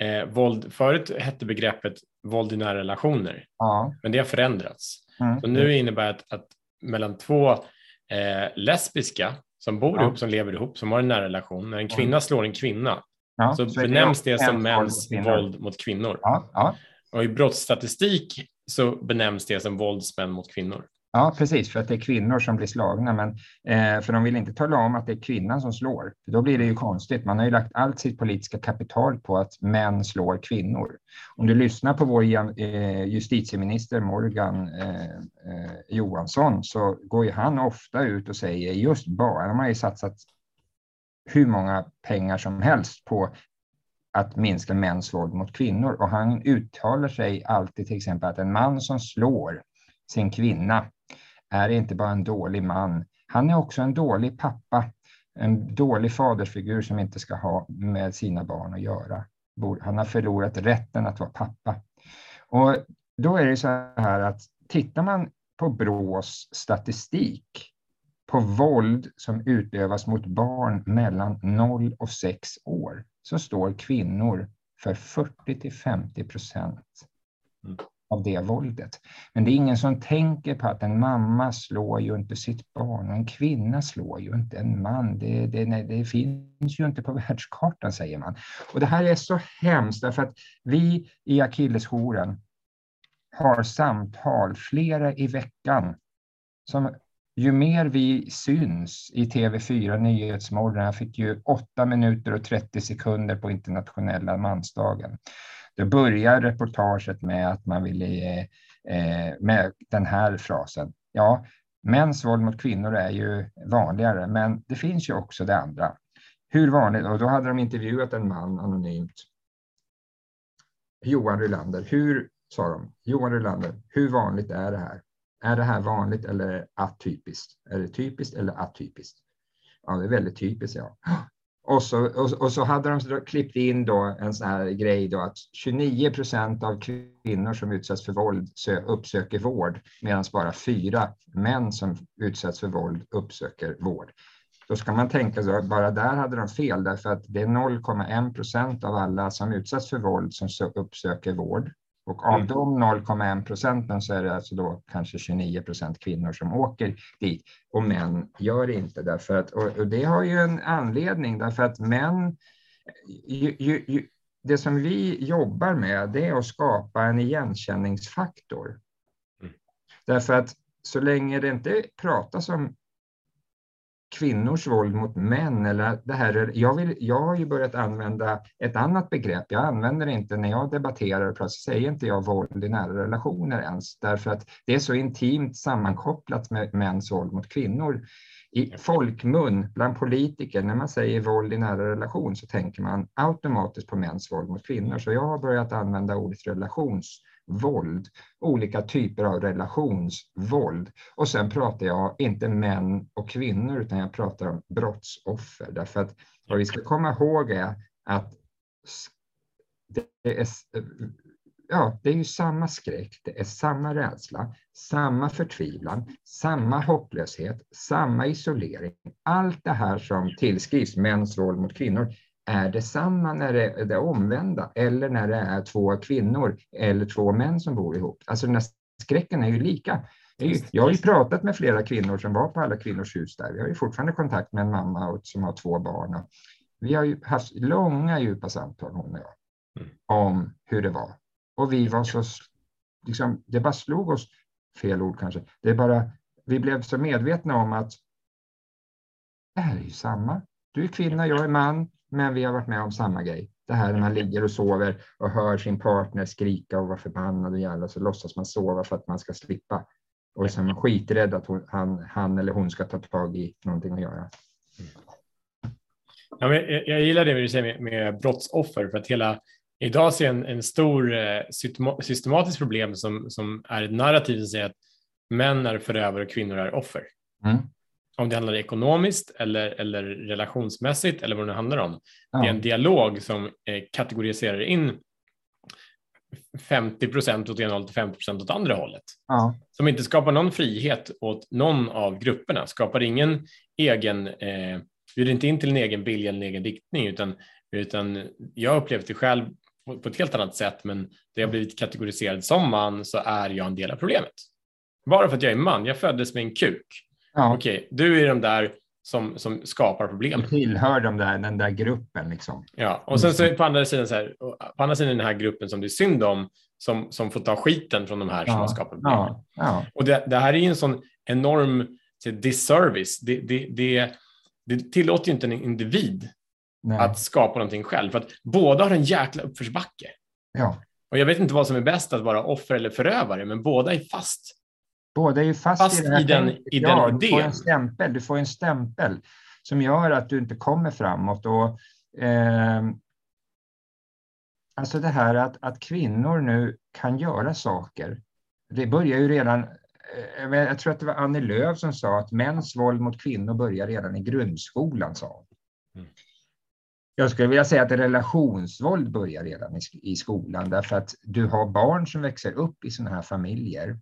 eh, våld. Förut hette begreppet våld i nära relationer, ja. men det har förändrats. Mm. Så nu innebär det att, att mellan två eh, lesbiska som bor Ja. ihop, som lever ihop, som har en nära relation. När en kvinna slår en kvinna Ja, så, benämns det som våld mäns mot kvinnor. våld mot kvinnor. Ja, ja, Och i brottsstatistik så benämns det som våldsmän mot kvinnor ja, precis, för att det är kvinnor som blir slagna. Men, eh, för de vill inte tala om att det är kvinnan som slår. För då blir det ju konstigt. Man har ju lagt allt sitt politiska kapital på att män slår kvinnor. Om du lyssnar på vår eh, justitieminister Morgan eh, eh, Johansson så går ju han ofta ut och säger just bara, de har ju satsat hur många pengar som helst på att minska mäns våld mot kvinnor. Och han uttalar sig alltid till exempel att en man som slår sin kvinna. Är inte bara en dålig man, han är också en dålig pappa, en dålig fadersfigur som inte ska ha med sina barn att göra. Han har förlorat rätten att vara pappa. Och då är det så här att tittar man på Brås statistik på våld som utövas mot barn mellan 0 och 6 år så står kvinnor för 40 till 50 procent. Mm av det våldet. Men det är ingen som tänker på att en mamma slår ju inte sitt barn och en kvinna slår ju inte en man. Det, det, nej, det finns ju inte på <laughs> världskartan, säger man. Och det här är så hemskt därför att vi i Akilleshoren har samtal flera i veckan som ju mer vi syns i TV4 Nyhetsmorgon, jag fick ju 8 minuter och 30 sekunder på internationella mansdagen. Då börjar reportaget med att man vill eh, med den här frasen. Ja, mäns våld mot kvinnor är ju vanligare, men det finns ju också det andra. Hur vanligt? Och då hade de intervjuat en man anonymt. Johan Rylander, hur, sa de, Johan Rylander, hur vanligt är det här? Är det här vanligt eller atypiskt? Är det typiskt eller atypiskt? Ja, det är väldigt typiskt, ja. Och så, och, och, så hade de klippt in då en sån här grej då att 29 procent av kvinnor som utsätts för våld uppsöker vård medan bara fyra män som utsätts för våld uppsöker vård. Då ska man tänka så att bara där hade de fel därför att det är 0,1 procent av alla som utsätts för våld som uppsöker vård. Och av de 0,1 procenten så är det alltså då kanske 29 procent kvinnor som åker dit och män gör det inte därför att, och, det har ju en anledning därför att män, ju, ju, ju, det som vi jobbar med det är att skapa en igenkänningsfaktor. Mm. Därför att så länge det inte pratas om kvinnors våld mot män. Eller det här, jag, vill, jag har ju börjat använda ett annat begrepp. Jag använder inte när jag debatterar, plötsligt säger inte jag våld i nära relationer ens, därför att det är så intimt sammankopplat med mäns våld mot kvinnor. I folkmun, bland politiker, när man säger våld i nära relation så tänker man automatiskt på mäns våld mot kvinnor. Så jag har börjat använda ordet våld, olika typer av relationsvåld. Och sen pratar jag inte män och kvinnor utan jag pratar om brottsoffer. Därför att vad vi ska komma ihåg är att det är, ja, det är ju samma skräck, det är samma rädsla, samma förtvivlan, samma hopplöshet, samma isolering. Allt det här som tillskrivs mäns våld mot kvinnor är detsamma när det är det omvända eller när det är två kvinnor eller två män som bor ihop. Alltså den här skräcken är ju lika. Jag har ju pratat med flera kvinnor som var på alla kvinnors hus där. Vi har ju fortfarande kontakt med en mamma som har två barn. Vi har ju haft långa djupa samtal hon och jag om hur det var. Och vi var så, liksom, det bara slog oss, fel ord kanske, det är bara, vi blev så medvetna om att det här är ju samma. Du är kvinna, jag är man, men vi har varit med om samma grej. Det här när man ligger och sover och hör sin partner skrika och vara förbannad och jävla så låtsas man sova för att man ska slippa. Och så är man skiträdd att hon, han, han eller hon ska ta tag i någonting att göra. Ja, men jag, jag gillar det du säger med, med brottsoffer för att hela Idag ser jag en, en stor eh, systematisk problem som, som är ett narrativ som säger att män är förövare och kvinnor är offer. Mm. Om det handlar ekonomiskt eller, eller relationsmässigt eller vad det handlar om. Ja. Det är en dialog som eh, kategoriserar in 50 procent åt ena hållet och 50 procent åt andra hållet. Ja. Som inte skapar någon frihet åt någon av grupperna, skapar ingen egen, eh, bjuder inte in till en egen vilja eller en egen riktning utan, utan jag har upplevt det själv på ett helt annat sätt, men där jag blivit kategoriserad som man så är jag en del av problemet. Bara för att jag är man, jag föddes med en kuk. Ja. Okej, du är de där som, som skapar problem. Du tillhör de där, den där gruppen liksom. Ja, och sen så är på andra sidan så här, på andra sidan den här gruppen som det är synd om, som, som får ta skiten från de här som har skapat problem. Ja, ja. Och det, det, här är ju en sån enorm så, disservice. Det, det, det, det tillåter ju inte en individ Nej. att skapa någonting själv, för att båda har en jäkla uppförsbacke. Ja. Och jag vet inte vad som är bäst, att vara offer eller förövare, men båda är fast. Båda är fast, fast i, i den, i ja, idén. Du får, en stämpel, du får en stämpel som gör att du inte kommer framåt. Och, eh, alltså det här att, att kvinnor nu kan göra saker. Det börjar ju redan eh, jag tror att det var Annie Lööf som sa att mäns våld mot kvinnor börjar redan i grundskolan, sa. Mm. Jag skulle vilja säga att relationsvåld börjar redan i, i skolan därför att du har barn som växer upp i sådana här familjer.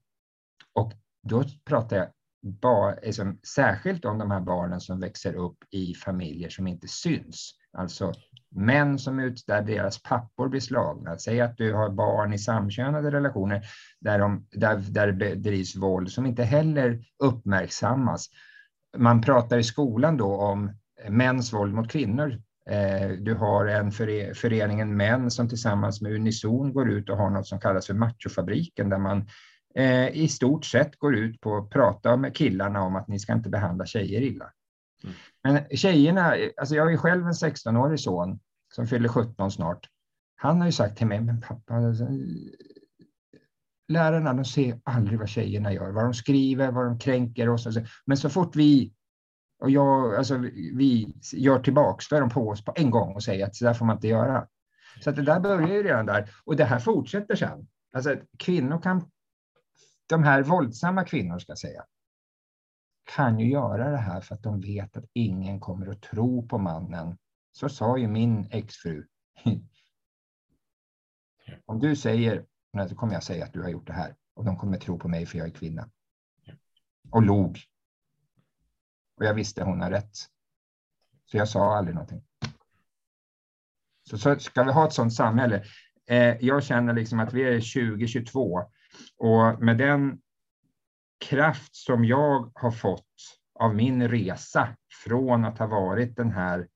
Och då pratar jag ba, liksom, särskilt om de här barnen som växer upp i familjer som inte syns. Alltså män som ut, där deras pappor blir slagna. Säg att du har barn i samkönade relationer där, de, där, där det bedrivs våld som inte heller uppmärksammas. Man pratar i skolan då om mäns våld mot kvinnor eh, du har en föreningen Män som tillsammans med Unison går ut och har något som kallas för Machofabriken där man eh, i stort sett går ut på att prata med killarna om att ni ska inte behandla tjejer illa. Mm. Men tjejerna, alltså jag är själv en 16-årig son som fyller 17 snart. Han har ju sagt till mig, men pappa, alltså, lärarna de ser aldrig vad tjejerna gör, vad de skriver, vad de kränker oss. Men så fort vi och jag, alltså, vi gör tillbaks, då är de på oss på en gång och säger att så där får man inte göra. Så att det där börjar ju redan där och det här fortsätter sen. Alltså kvinnor kan, de här våldsamma kvinnor ska jag säga, kan ju göra det här för att de vet att ingen kommer att tro på mannen. Så sa ju min exfru. <laughs> Om du säger, så kommer jag säga att du har gjort det här och de kommer tro på mig för jag är kvinna. <laughs> Och log och jag visste hon har rätt. Så jag sa aldrig någonting. Så, så ska vi ha ett sådant samhälle. Eh, jag känner liksom att vi är 2022 och med den kraft som jag har fått av min resa från att ha varit den här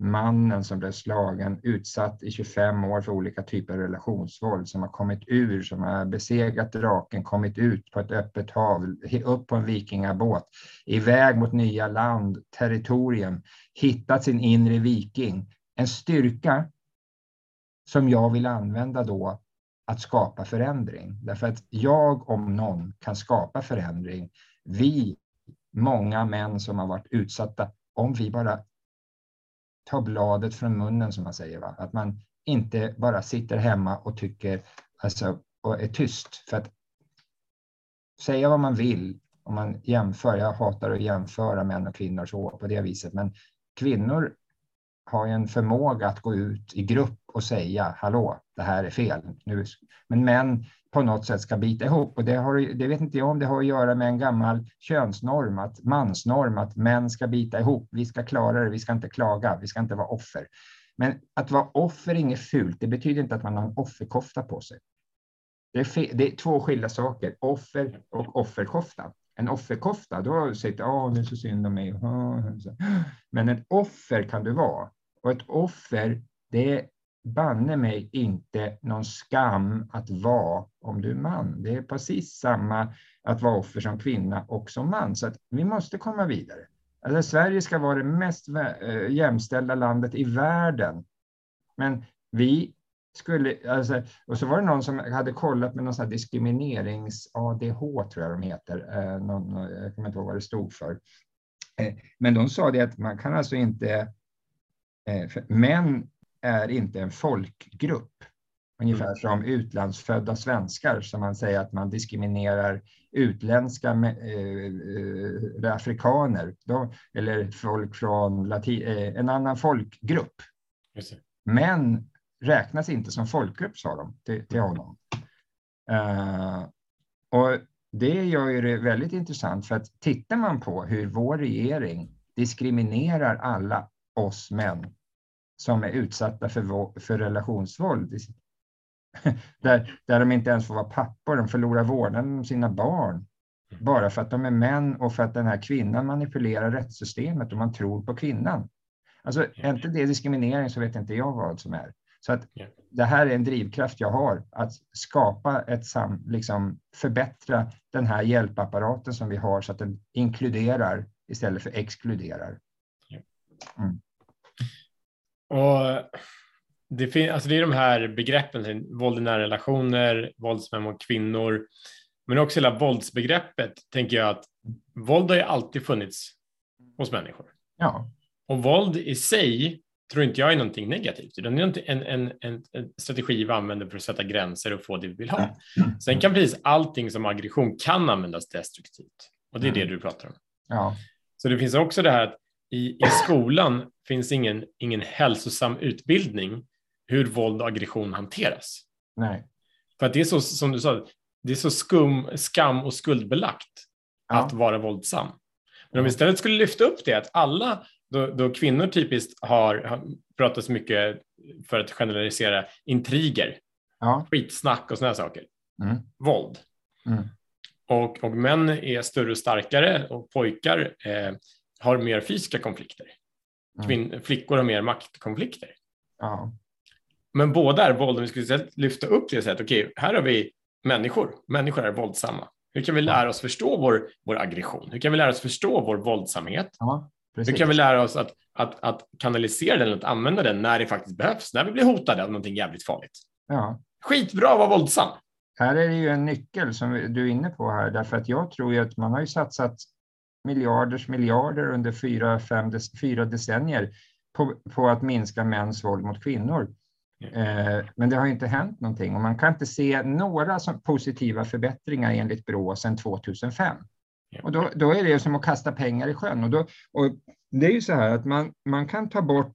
mannen som blev slagen, utsatt i 25 år för olika typer av relationsvåld, som har kommit ur, som har besegrat draken, kommit ut på ett öppet hav, upp på en vikingabåt, iväg mot nya land, territorium, hittat sin inre viking. En styrka som jag vill använda då att skapa förändring. Därför att jag om någon kan skapa förändring. Vi, många män som har varit utsatta, om vi bara tar bladet från munnen som man säger. Va? Att man inte bara sitter hemma och tycker alltså, och är tyst. För att säga vad man vill om man jämför. Jag hatar att jämföra män och kvinnor så på det viset, men kvinnor har en förmåga att gå ut i grupp och säga hallå, det här är fel. Nu. Men män på något sätt ska bita ihop. Och det, har, det vet inte jag om det har att göra med en gammal könsnorm, att mansnorm, att män ska bita ihop. Vi ska klara det, vi ska inte klaga, vi ska inte vara offer. Men att vara offer är inget fult. Det betyder inte att man har en offerkofta på sig. Det är, det är två skilda saker, offer och offerkofta. En offerkofta, då säger du att det är så synd om mig. Men ett offer kan du vara. Och ett offer, det banne mig inte någon skam att vara om du är man. Det är precis samma att vara offer som kvinna och som man. Så att vi måste komma vidare. Alltså, Sverige ska vara det mest eh, jämställda landet i världen. Men vi skulle, alltså, och så var det någon som hade kollat med någon diskriminerings-ADH, tror jag de heter. Eh, någon, jag kommer inte ihåg vad det stod för. Eh, men de sa det att man kan alltså inte, män är inte en folkgrupp. Ungefär mm. som utlandsfödda svenskar som man säger att man diskriminerar utländska äh, äh, afrikaner då, eller folk från Latin, en annan folkgrupp. Men räknas inte som folkgrupp, sa de till, till honom. Uh, och det gör ju det väldigt intressant för att tittar man på hur vår regering diskriminerar alla oss män som är utsatta för, för relationsvåld. <laughs> där, där de inte ens får vara pappor, de förlorar vårdnaden om sina barn. bara för att de är män och för att den här kvinnan manipulerar rättssystemet och man tror på kvinnan. Alltså, är inte det diskriminering så vet inte jag vad som är. Så att Ja. det här är en drivkraft jag har, att skapa ett sam, liksom förbättra den här hjälpapparaten som vi har så att den inkluderar istället för exkluderar. Och det, fin- alltså det är de här begreppen, våld i nära relationer, våldsmän mot kvinnor, men också hela våldsbegreppet tänker jag att våld har ju alltid funnits hos människor. Ja, Och våld i sig tror inte jag är någonting negativt, utan det är en, en, en, en strategi vi använder för att sätta gränser och få det vi vill ha. Sen kan precis allting som aggression kan användas destruktivt och det är det du pratar om. ja, Så det finns också det här att i, i skolan finns ingen, ingen hälsosam utbildning hur våld och aggression hanteras. nej. För att det är så, som du sa, det är så skum, skam och skuldbelagt Ja. att vara våldsam. Men om vi istället skulle lyfta upp det, att alla, då, då kvinnor typiskt har, har pratat så mycket för att generalisera intriger, Ja, skitsnack och sådana saker, mm, våld. mm, Och, och män är större och starkare och pojkar eh, har mer fysiska konflikter. Mm. Kvin- flickor har mer maktkonflikter. ja, Men båda är våld. Om vi skulle lyfta upp det och säga att okej, här har vi människor. Människor är våldsamma. Hur kan vi lära oss förstå vår, vår aggression? Hur kan vi lära oss förstå vår våldsamhet? ja, precis. Hur kan vi lära oss att, att, att kanalisera den, att använda den när det faktiskt behövs, när vi blir hotade av någonting jävligt farligt? Ja. Skitbra att vara våldsam. Här är det ju en nyckel som du är inne på här, därför att jag tror ju att man har ju satsat miljarders miljarder under fyra, fem, fyra decennier på, på att minska mäns våld mot kvinnor. Eh, men det har inte hänt någonting och man kan inte se några positiva förbättringar enligt Brå sedan 2005. Och då, då är det som att kasta pengar i sjön. Och, då, och det är ju så här att man, man kan ta bort,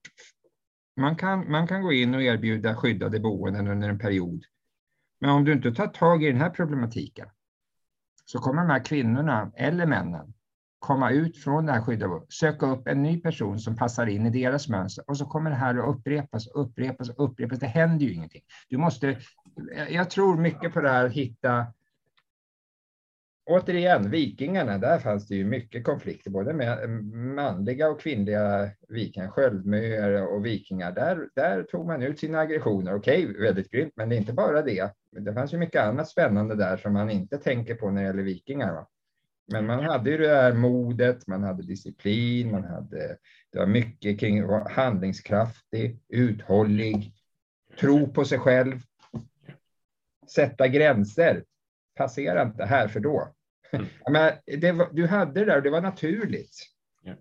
man kan, man kan gå in och erbjuda skyddade boenden under en period. Men om du inte tar tag i den här problematiken så kommer de här kvinnorna eller männen komma ut från det här skyddade boendet, söka upp en ny person som passar in i deras mönster och så kommer det här att upprepas, upprepas, upprepas. Det händer ju ingenting. Du måste, jag tror mycket på det här hitta Återigen, vikingarna, där fanns det ju mycket konflikter, både med manliga och kvinnliga vikingar, sköldmöer och vikingar. Där, där tog man ut sina aggressioner. Okej, väldigt grymt, men det är inte bara det. Det fanns ju mycket annat spännande där som man inte tänker på när det gäller vikingar. Va? Men man hade ju det här modet, man hade disciplin, man hade, det var mycket kring att vara handlingskraftig, uthållig, tro på sig själv, sätta gränser. Passera inte här för då. Mm. Men var, du hade det där och det var naturligt. Ja.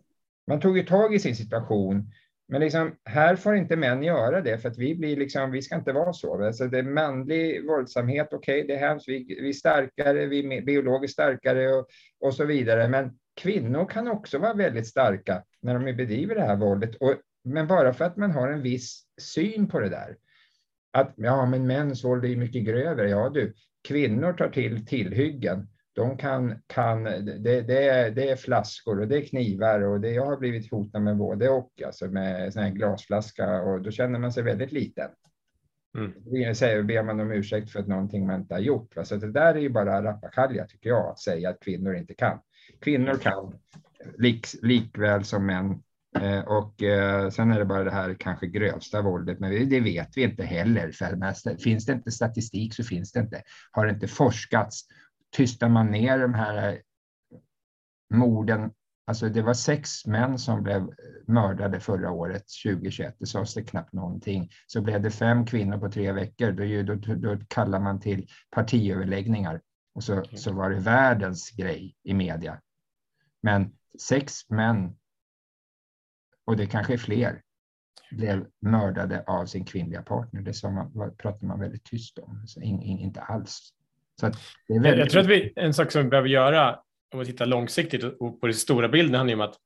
Man tog ju tag i sin situation. Men liksom, här får inte män göra det för att vi blir liksom, vi ska inte vara så. Alltså det är manlig våldsamhet, okej, okay, det är hemskt, vi, vi är starkare, vi är biologiskt starkare och, och så vidare. Men kvinnor kan också vara väldigt starka när de bedriver det här våldet. Och, men bara för att man har en viss syn på det där. Att ja, men mäns våld är mycket grövre. Ja, du, kvinnor tar till tillhyggen. De kan, kan det, det, är, det är flaskor och det är knivar och det, jag har blivit hotad med både och, alltså med sån här glasflaska och då känner man sig väldigt liten. Mm. Säger, ber man om ursäkt för att någonting man inte har gjort. Va? Så det där är ju bara rappakalja tycker jag, att säga att kvinnor inte kan. Kvinnor kan lik, likväl som män. Eh, och eh, sen är det bara det här kanske grövsta våldet, men det vet vi inte heller. För finns det inte statistik så finns det inte. Har det inte forskats tystar man ner de här morden. Alltså det var sex män som blev mördade förra året, 2021. Det sades det knappt någonting. Så blev det fem kvinnor på tre veckor. Då, då, då kallar man till partiöverläggningar. Och så, så var det världens grej i media. Men sex män, och det kanske är fler, blev mördade av sin kvinnliga partner. Det man, pratar man väldigt tyst om. Så in, in, inte alls det väldigt... Jag tror att vi, en sak som vi behöver göra om vi tittar långsiktigt och på den stora bilden handlar om att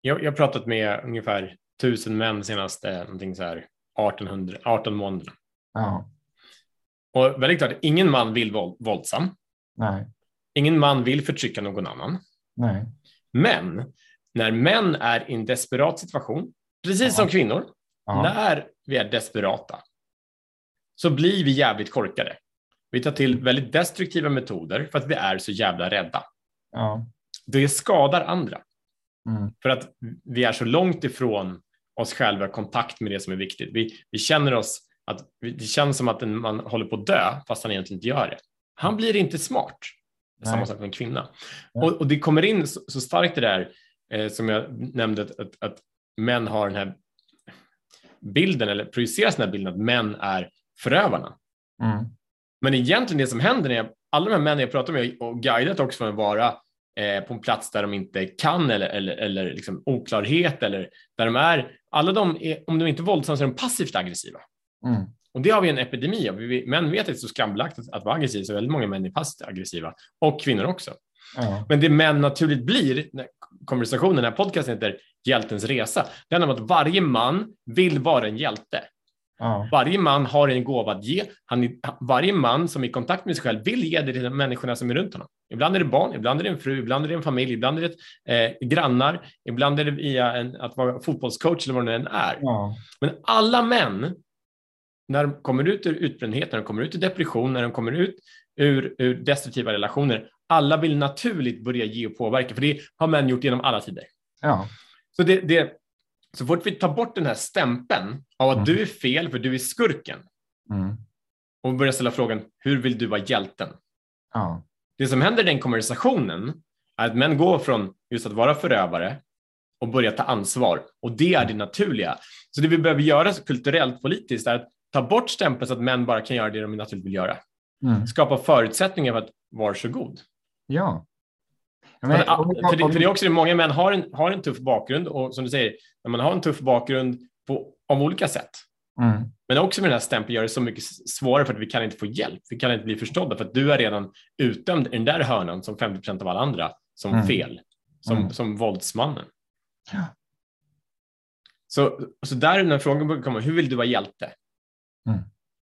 jag, jag har pratat med ungefär tusen män senaste någonting så här 1800, 18 månader. Ja. Och väldigt klart, ingen man vill våld, våldsam. Nej. Ingen man vill förtrycka någon annan. Nej. Men när män är i en desperat situation, precis ja. som kvinnor, ja. när vi är desperata, så blir vi jävligt korkade. Vi tar till väldigt destruktiva metoder för att vi är så jävla rädda. Ja. Det skadar andra Mm. för att vi är så långt ifrån oss själva, kontakt med det som är viktigt. Vi, vi känner oss att det känns som att man håller på att dö fast han egentligen inte gör det. Han blir inte smart. Nej. Samma sak med en kvinna. Och, och det kommer in så, så starkt det där eh, som jag nämnde att, att, att män har den här bilden eller projiceras den här bilden att män är förövarna. Mm. Men egentligen det som händer när jag, alla de här männen jag pratar med och guidat också från att vara eh, på en plats där de inte kan eller, eller, eller liksom oklarhet eller där de är, alla de är, om de inte är våldsamma så är de passivt aggressiva. Mm. Och det har vi en epidemi av. Män vet att det är så skambelagt att, att vara aggressiv, så väldigt många män är passivt aggressiva och kvinnor också. Ja. Men det män naturligt blir, när konversationen, den här podcasten heter Hjältens resa, det handlar om att varje man vill vara en hjälte. Ja. Varje man har en gåva att ge. Han, varje man som är i kontakt med sig själv vill ge det till de människorna som är runt honom. Ibland är det barn, ibland är det en fru, ibland är det en familj, ibland är det eh, grannar, ibland är det via en, att vara fotbollscoach eller vad det än är. Ja. Men alla män, när de kommer ut ur utbrändhet, när de kommer ut ur depression, när de kommer ut ur, ur destruktiva relationer, alla vill naturligt börja ge och påverka, för det har män gjort genom alla tider. Ja. Så, det, det, så fort vi tar bort den här stämpeln av att Mm. du är fel för du är skurken Mm. och börjar ställa frågan hur vill du vara hjälten? Ja. Det som händer i den konversationen är att män går från just att vara förövare och börja ta ansvar och det är det naturliga. Så det vi behöver göra kulturellt politiskt är att ta bort stämpeln så att män bara kan göra det de naturligt vill göra. Mm. Skapa förutsättningar för att varsågod. Ja. Men- för, det, för det är också det, många män har en, har en tuff bakgrund och som du säger, när man har en tuff bakgrund på, av olika sätt, Mm. men också med den här stämpeln gör det så mycket svårare för att vi kan inte få hjälp. Vi kan inte bli förstådda för att du är redan utdömd i den där hörnan som 50 procent av alla andra som Mm. fel, som, Mm. som våldsmannen. Ja. Så, så där är här frågan brukar komma, hur vill du vara hjälte? Mm.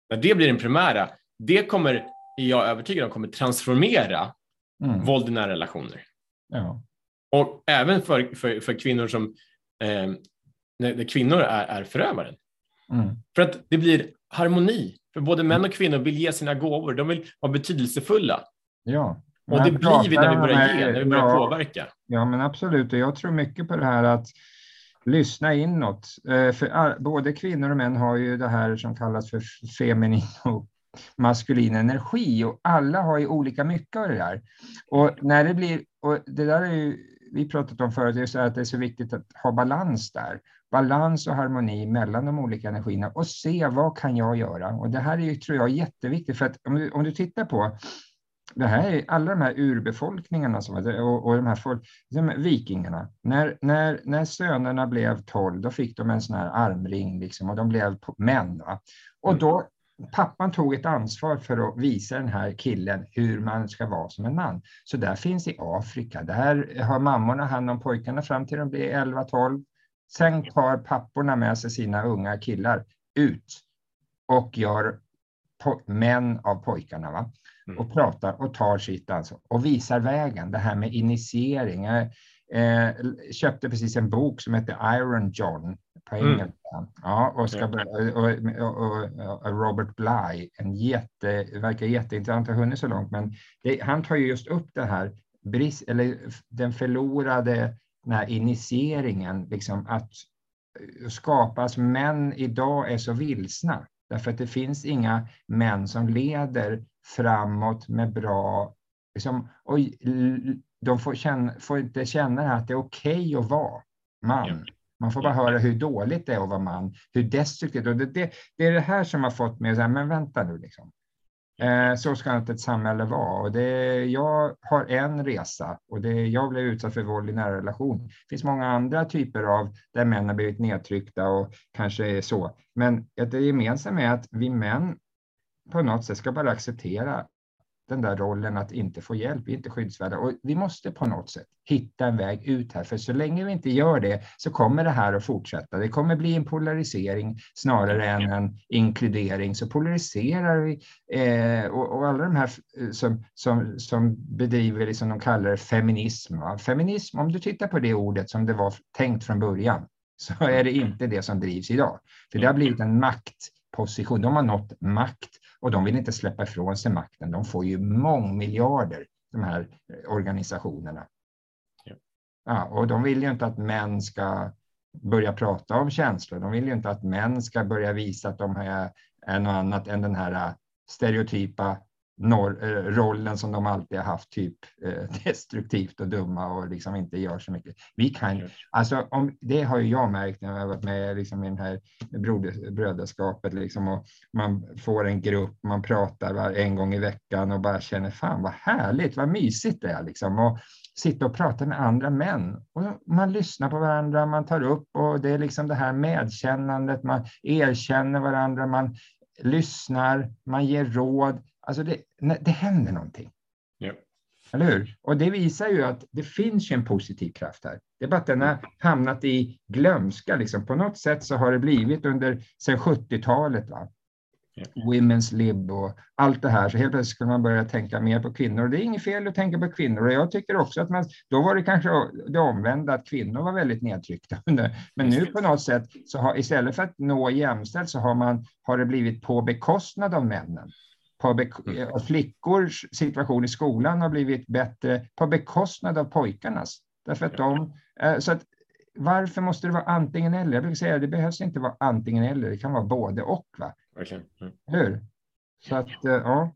När det blir den primära, det kommer, är jag övertygad om, kommer transformera Mm. våld i nära relationer. Ja. Och även för, för, för kvinnor som, eh, när, kvinnor är, är förövaren. Mm. För att det blir harmoni. För både män och kvinnor vill ge sina gåvor. De vill vara betydelsefulla. Ja. Och det blir vi när vi börjar ge, när vi börjar ja, påverka. Ja, men absolut. Och jag tror mycket på det här att lyssna inåt. Eh, För all- både kvinnor och män har ju det här som kallas för feminin och maskulin energi och alla har ju olika mycket av det där. Och när det blir, och det där är ju, vi pratat om förut, här att det är så viktigt att ha balans där. Balans och harmoni mellan de olika energierna och se vad kan jag göra? Och det här är ju, tror jag, jätteviktigt för att om du, om du tittar på det här är alla de här urbefolkningarna som, och, och de här folk, vikingarna. När, när, när sönerna blev tolv, då fick de en sån här armring liksom, och de blev män. Va? Och då, pappan tog ett ansvar för att visa den här killen hur man ska vara som en man. Så där finns i Afrika. Där har mammorna hand om pojkarna fram till de blir 11-12. Sen tar papporna med sig sina unga killar ut och gör män av pojkarna. Va? Mm. och pratar och tar sitt ansvar och visar vägen. Det här med initiering. Jag eh, köpte precis en bok som heter Iron John på Mm. engelska. Ja, och, ska, och, och, och, Robert Bly, en jätte, verkar jätteintressant, har hunnit så långt, men det, han tar ju just upp det här, brist, eller den förlorade den här initieringen, liksom att eh, skapas. Män idag är så vilsna därför att det finns inga män som leder framåt med bra, liksom, och de får, känna, får inte känna att det är okej att vara man. Man får bara höra hur dåligt det är att vara man, hur destruktivt. Och det, det, det är det här som har fått mig att säga, men vänta nu liksom. Eh, så ska inte ett samhälle vara. Och det, jag har en resa och det, jag blev utsatt för våld i nära relation. Det finns många andra typer av där män har blivit nedtryckta och kanske är så. Men det gemensamma är att vi män på något sätt ska bara acceptera den där rollen att inte få hjälp, vi är inte skyddsvärda. Och vi måste på något sätt hitta en väg ut här, för så länge vi inte gör det så kommer det här att fortsätta. Det kommer bli en polarisering snarare än en inkludering. Så polariserar vi eh, och, och alla de här eh, som, som, som bedriver det som de kallar det feminism. Va? Feminism, om du tittar på det ordet som det var tänkt från början, så är det inte det som drivs idag. För det har blivit en maktposition. De har nått makt och de vill inte släppa ifrån sig makten. De får ju mångmiljarder, de här organisationerna. Ja. ja. och de vill ju inte att män ska börja prata om känslor. De vill ju inte att män ska börja visa att de är, är något annat än den här stereotypa norr, eh, rollen som de alltid har haft, typ eh, <laughs> destruktivt och dumma och liksom inte gör så mycket. Vi kan, alltså, om, det har ju jag märkt när jag har varit med liksom, i den här broder. Liksom, och man får en grupp, man pratar var, en gång i veckan och bara känner fan vad härligt, vad mysigt det är. Liksom. Och, sitta och prata med andra män. Och man lyssnar på varandra, man tar upp och det är liksom det här medkännandet, man erkänner varandra, man lyssnar, man ger råd. Alltså det, det händer någonting. Ja. Eller hur? Och det visar ju att det finns en positiv kraft här. Det är bara att den har hamnat i glömska. Liksom. På något sätt så har det blivit under sen 70-talet. Va? Women's lib och allt det här. Så helt plötsligt ska man börja tänka mer på kvinnor. Och det är inget fel att tänka på kvinnor. Och jag tycker också att man, då var det kanske det omvända, att kvinnor var väldigt nedtryckta. <laughs> Men nu på något sätt, så har, istället för att nå jämställt, så har, man, har det blivit på bekostnad av männen. På be, mm. flickors situation i skolan har blivit bättre på bekostnad av pojkarnas. Därför att de, eh, så att varför måste det vara antingen eller? Jag brukar säga att det behövs inte vara antingen eller, det kan vara både och. Va? Verkligen. Mm. Hur? Så att, eh, ja.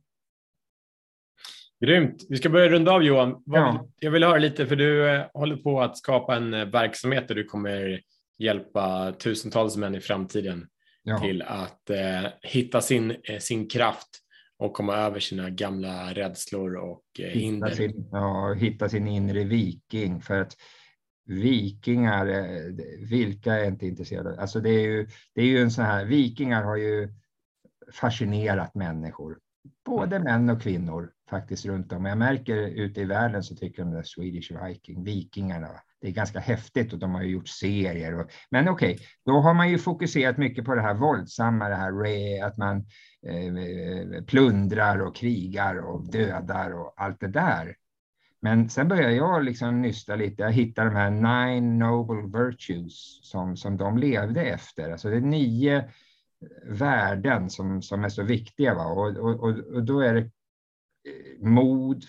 Grymt. Vi ska börja runda av Johan. Ja. Jag vill höra lite, för du eh, håller på att skapa en eh, verksamhet där du kommer hjälpa tusentals män i framtiden ja. till att eh, hitta sin, sin kraft och komma över sina gamla rädslor och eh, hinder. Hitta sin, ja, hitta sin inre viking. För att vikingar, vilka är inte intresserade? Alltså det är ju, det är ju en sån här, vikingar har ju fascinerat människor. Både mm. män och kvinnor faktiskt runt om. Jag märker ute i världen så tycker de det Swedish Viking, vikingarna, det är ganska häftigt och de har ju gjort serier. Och, men okej, okay, då har man ju fokuserat mycket på det här våldsamma, det här att man eh, plundrar och krigar och dödar och allt det där. Men sen började jag liksom nysta lite. Jag hittade de här nine noble virtues som, som de levde efter. Alltså det är nio eh, värden som, som är så viktiga. Va? Och, och, och då är det eh, mod,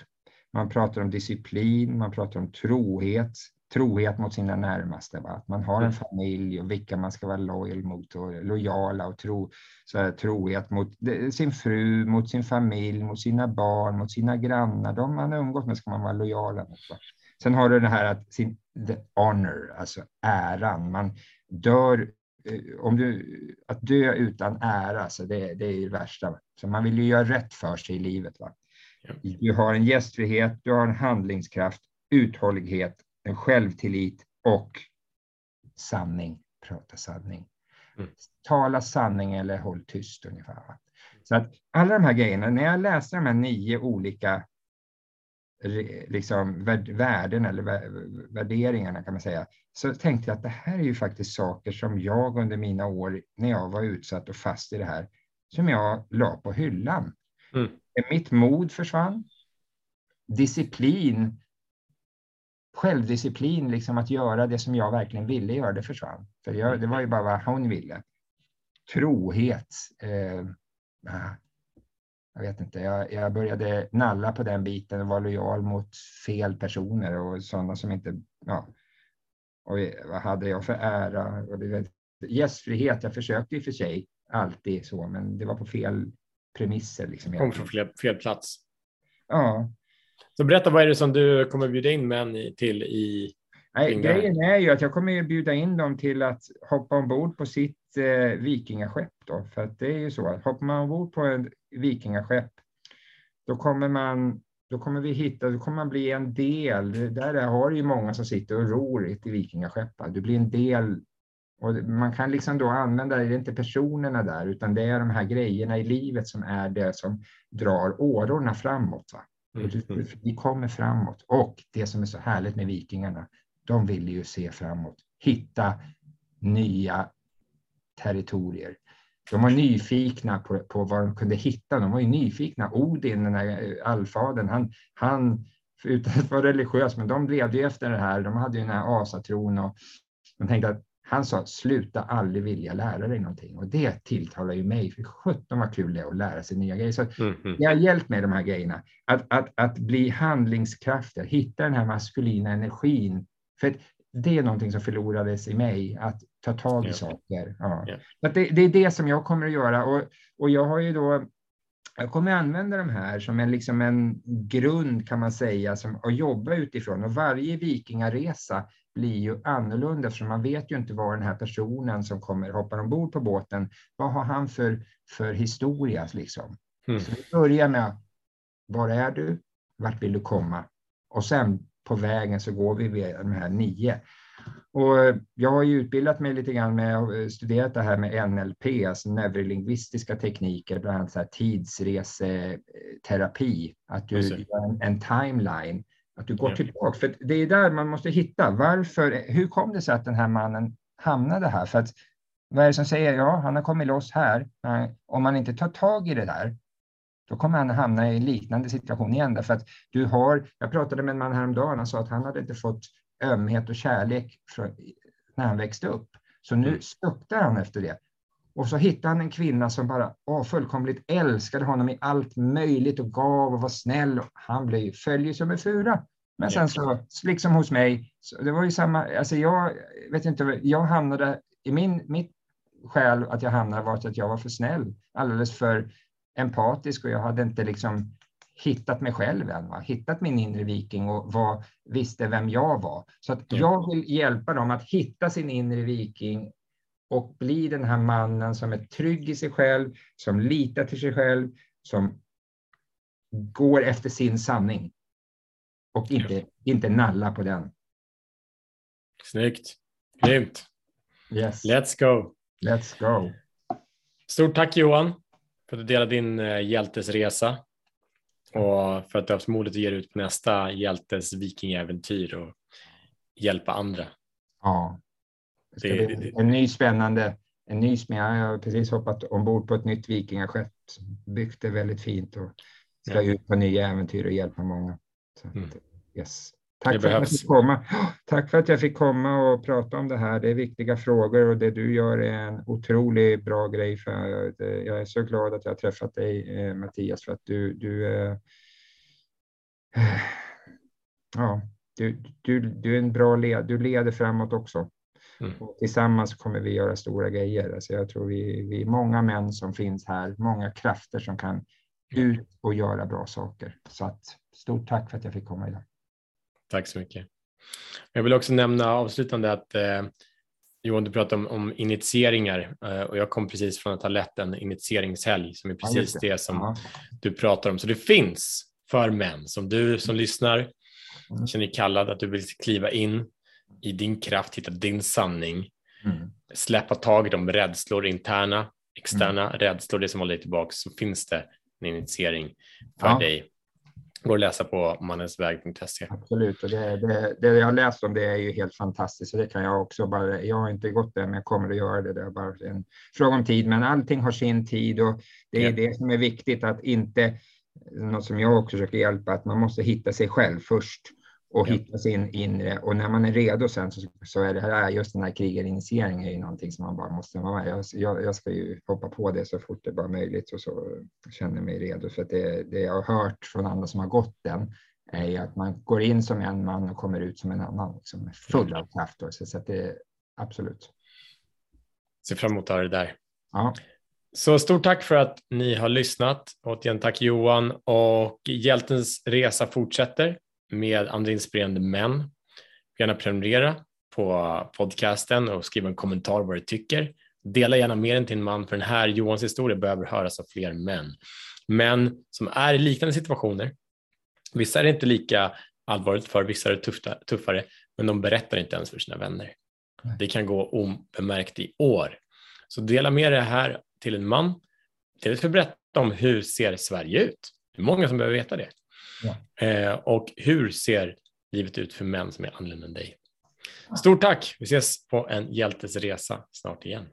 man pratar om disciplin, man pratar om trohet, trohet mot sina närmaste. Va? Att man har en mm. familj och vilka man ska vara lojal mot och lojala och tro, så här, trohet mot sin fru, mot sin familj, mot sina barn, mot sina grannar. De man umgås med ska man vara lojala mot. Va? Sen har du det här att sin the honor, alltså äran. Man dör Eh, om du, att dö utan ära, så det, det är det värsta. Så man vill ju göra rätt för sig i livet. Va? Du har en gästfrihet, du har en handlingskraft, uthållighet, självtillit och sanning. Prata sanning. Mm. Tala sanning eller håll tyst ungefär. Va? Så att alla de här grejerna, när jag läste de här nio olika liksom, värden eller värderingarna kan man säga, så tänkte jag att det här är ju faktiskt saker som jag under mina år när jag var utsatt och fast i det här, som jag la på hyllan. Mm. Mitt mod försvann. Disciplin, självdisciplin, liksom att göra det som jag verkligen ville göra, det försvann. För jag, det var ju bara vad hon ville. Trohet. Eh, jag vet inte, jag, jag började nalla på den biten och vara lojal mot fel personer och sådana som inte, ja. Och vad hade jag för ära? Och det, gästfrihet, jag försökte i och för sig alltid så, men det var på fel premisser. Liksom. Kom från fel, fel plats. Ja. Så berätta, vad är det som du kommer bjuda in män till i Nej, grejen är ju att jag kommer bjuda in dem till att hoppa ombord på sitt eh, vikingaskepp. Då, för att det är ju så att hoppar man ombord på en vikingaskepp, då kommer man då kommer vi hitta, då kommer man bli en del. Där har ju många som sitter och ror i ett vikingaskepp. Du blir en del och man kan liksom då använda, det är inte personerna där, utan det är de här grejerna i livet som är det som drar årorna framåt. Va? Mm. Vi kommer framåt. Och det som är så härligt med vikingarna, de ville ju se framåt, hitta nya territorier. De var nyfikna på, på vad de kunde hitta. De var ju nyfikna. Odin, den här eh, allfadern, han, han utan att vara religiös, men de levde ju efter det här. De hade ju den här asatron och de tänkte att han sa sluta aldrig vilja lära dig någonting och det tilltalar ju mig. För sjutton vad kul det är att lära sig nya grejer. Så mm -hmm. Det har hjälpt mig de här grejerna. Att, att, att bli handlingskraftig, hitta den här maskulina energin. För det är någonting som förlorades i mig, att ta tag i yeah. saker. Ja. Yeah. Att det, det, är det som jag kommer att göra och, och jag har ju då jag kommer att använda de här som en, liksom en grund kan man säga som att jobba utifrån och varje vikingaresa blir ju annorlunda eftersom man vet ju inte vad den här personen som kommer hoppa ombord på båten, vad har han för, för historia liksom. Mm. Så vi börjar med, var är du? Vart vill du komma? Och sen på vägen så går vi via de här nio. Och jag har ju utbildat mig lite grann med och studerat det här med NLP, alltså neurolingvistiska tekniker, bland annat så här tidsreseterapi, att du gör en, en timeline att du går ja. tillbaka, för det är där man måste hitta. Varför, hur kom det sig att den här mannen hamnade här? För att, vad är det som säger, ja, han har kommit loss här. Om man inte tar tag i det där, då kommer han hamna i en liknande situation igen. Därför att du har, jag pratade med en man häromdagen, han sa att han hade inte fått ömhet och kärlek för, när han växte upp. Så nu mm. suktar han efter det. Och så hittade han en kvinna som bara åh, fullkomligt älskade honom i allt möjligt och gav och var snäll. Han blev följer som en fura. Men sen så, liksom hos mig, det var ju samma, alltså jag vet inte, jag hamnade, i min, mitt skäl att jag hamnade var att jag var för snäll, alldeles för empatisk och jag hade inte liksom hittat mig själv än, va? hittat min inre viking och var, visste vem jag var. Så att jag vill hjälpa dem att hitta sin inre viking och bli den här mannen som är trygg i sig själv, som litar till sig själv, som går efter sin sanning och inte, ja. inte nalla på den. Snyggt. Grymt. Yes. Let's go. Let's go. Stort tack Johan för att du delade din uh, hjältesresa och för att du har haft modet att ge dig ut på nästa hjältes vikingäventyr och hjälpa andra. Ja, det, det, en ny spännande, en ny jag har precis hoppat ombord på ett nytt vikingaskepp, byggt det väldigt fint och ska ja. ut på nya äventyr och hjälpa många. Så, mm. yes. Tack för, att jag fick komma. Tack för att jag fick komma och prata om det här. Det är viktiga frågor och det du gör är en otroligt bra grej. För jag är så glad att jag har träffat dig eh, Mattias för att du, du är ja, du, du, du är en bra led, du leder framåt också. Mm. tillsammans kommer vi göra stora grejer. Alltså jag tror vi, vi är många män som finns här, många krafter som kan ut och göra bra saker. Så att, stort tack för att jag fick komma idag. Tack så mycket. Jag vill också nämna avslutande att eh, Johan, du pratade om, om initieringar eh, och jag kom precis från att ha lett en initieringshelg som är precis ja, det. det. som ja. du pratar om. Så det finns för män som du som lyssnar mm. känner kallad att du vill kliva in i din kraft, hitta din sanning, mm. släppa tag i de rädslor, interna, externa mm. rädslor, det som håller dig tillbaka, så finns det en initiering för ja. dig. Går att läsa på mannensväg.se. Absolut, och det, det, det, jag har läst om det är ju helt fantastiskt. Och det kan jag också bara, jag har inte gått där, men jag kommer att göra det. Det är bara en fråga om tid, men allting har sin tid och det är ja. det som är viktigt att inte, något som jag också försöker hjälpa, att man måste hitta sig själv först och ja. hitta sin inre. Och när man är redo sen så, så är det här, just den här krigarinitieringen är ju någonting som man bara måste vara med. Jag, jag, jag, ska ju hoppa på det så fort det bara är möjligt och så känner jag mig redo. För det, det jag har hört från andra som har gått den är ju att man går in som en man och kommer ut som en annan, liksom, full av kraft. Så, så att det absolut. Ser fram emot att höra det där. Ja. Så stort tack för att ni har lyssnat. Återigen tack Johan och Hjältens resa fortsätter med andra inspirerande män. Gärna prenumerera på podcasten och skriva en kommentar vad du tycker. Dela gärna med den till en man, för den här Johans historia behöver höras av fler män. Män som är i liknande situationer. Vissa är det inte lika allvarligt för, vissa är det tuffare, men de berättar inte ens för sina vänner. Det kan gå obemärkt i år. Så dela med det här till en man. För att berätta om hur ser Sverige ut? Det är många som behöver veta det. Ja. Eh, och hur ser livet ut för män som är annorlunda än dig? Stort tack! Vi ses på en hjältes resa snart igen.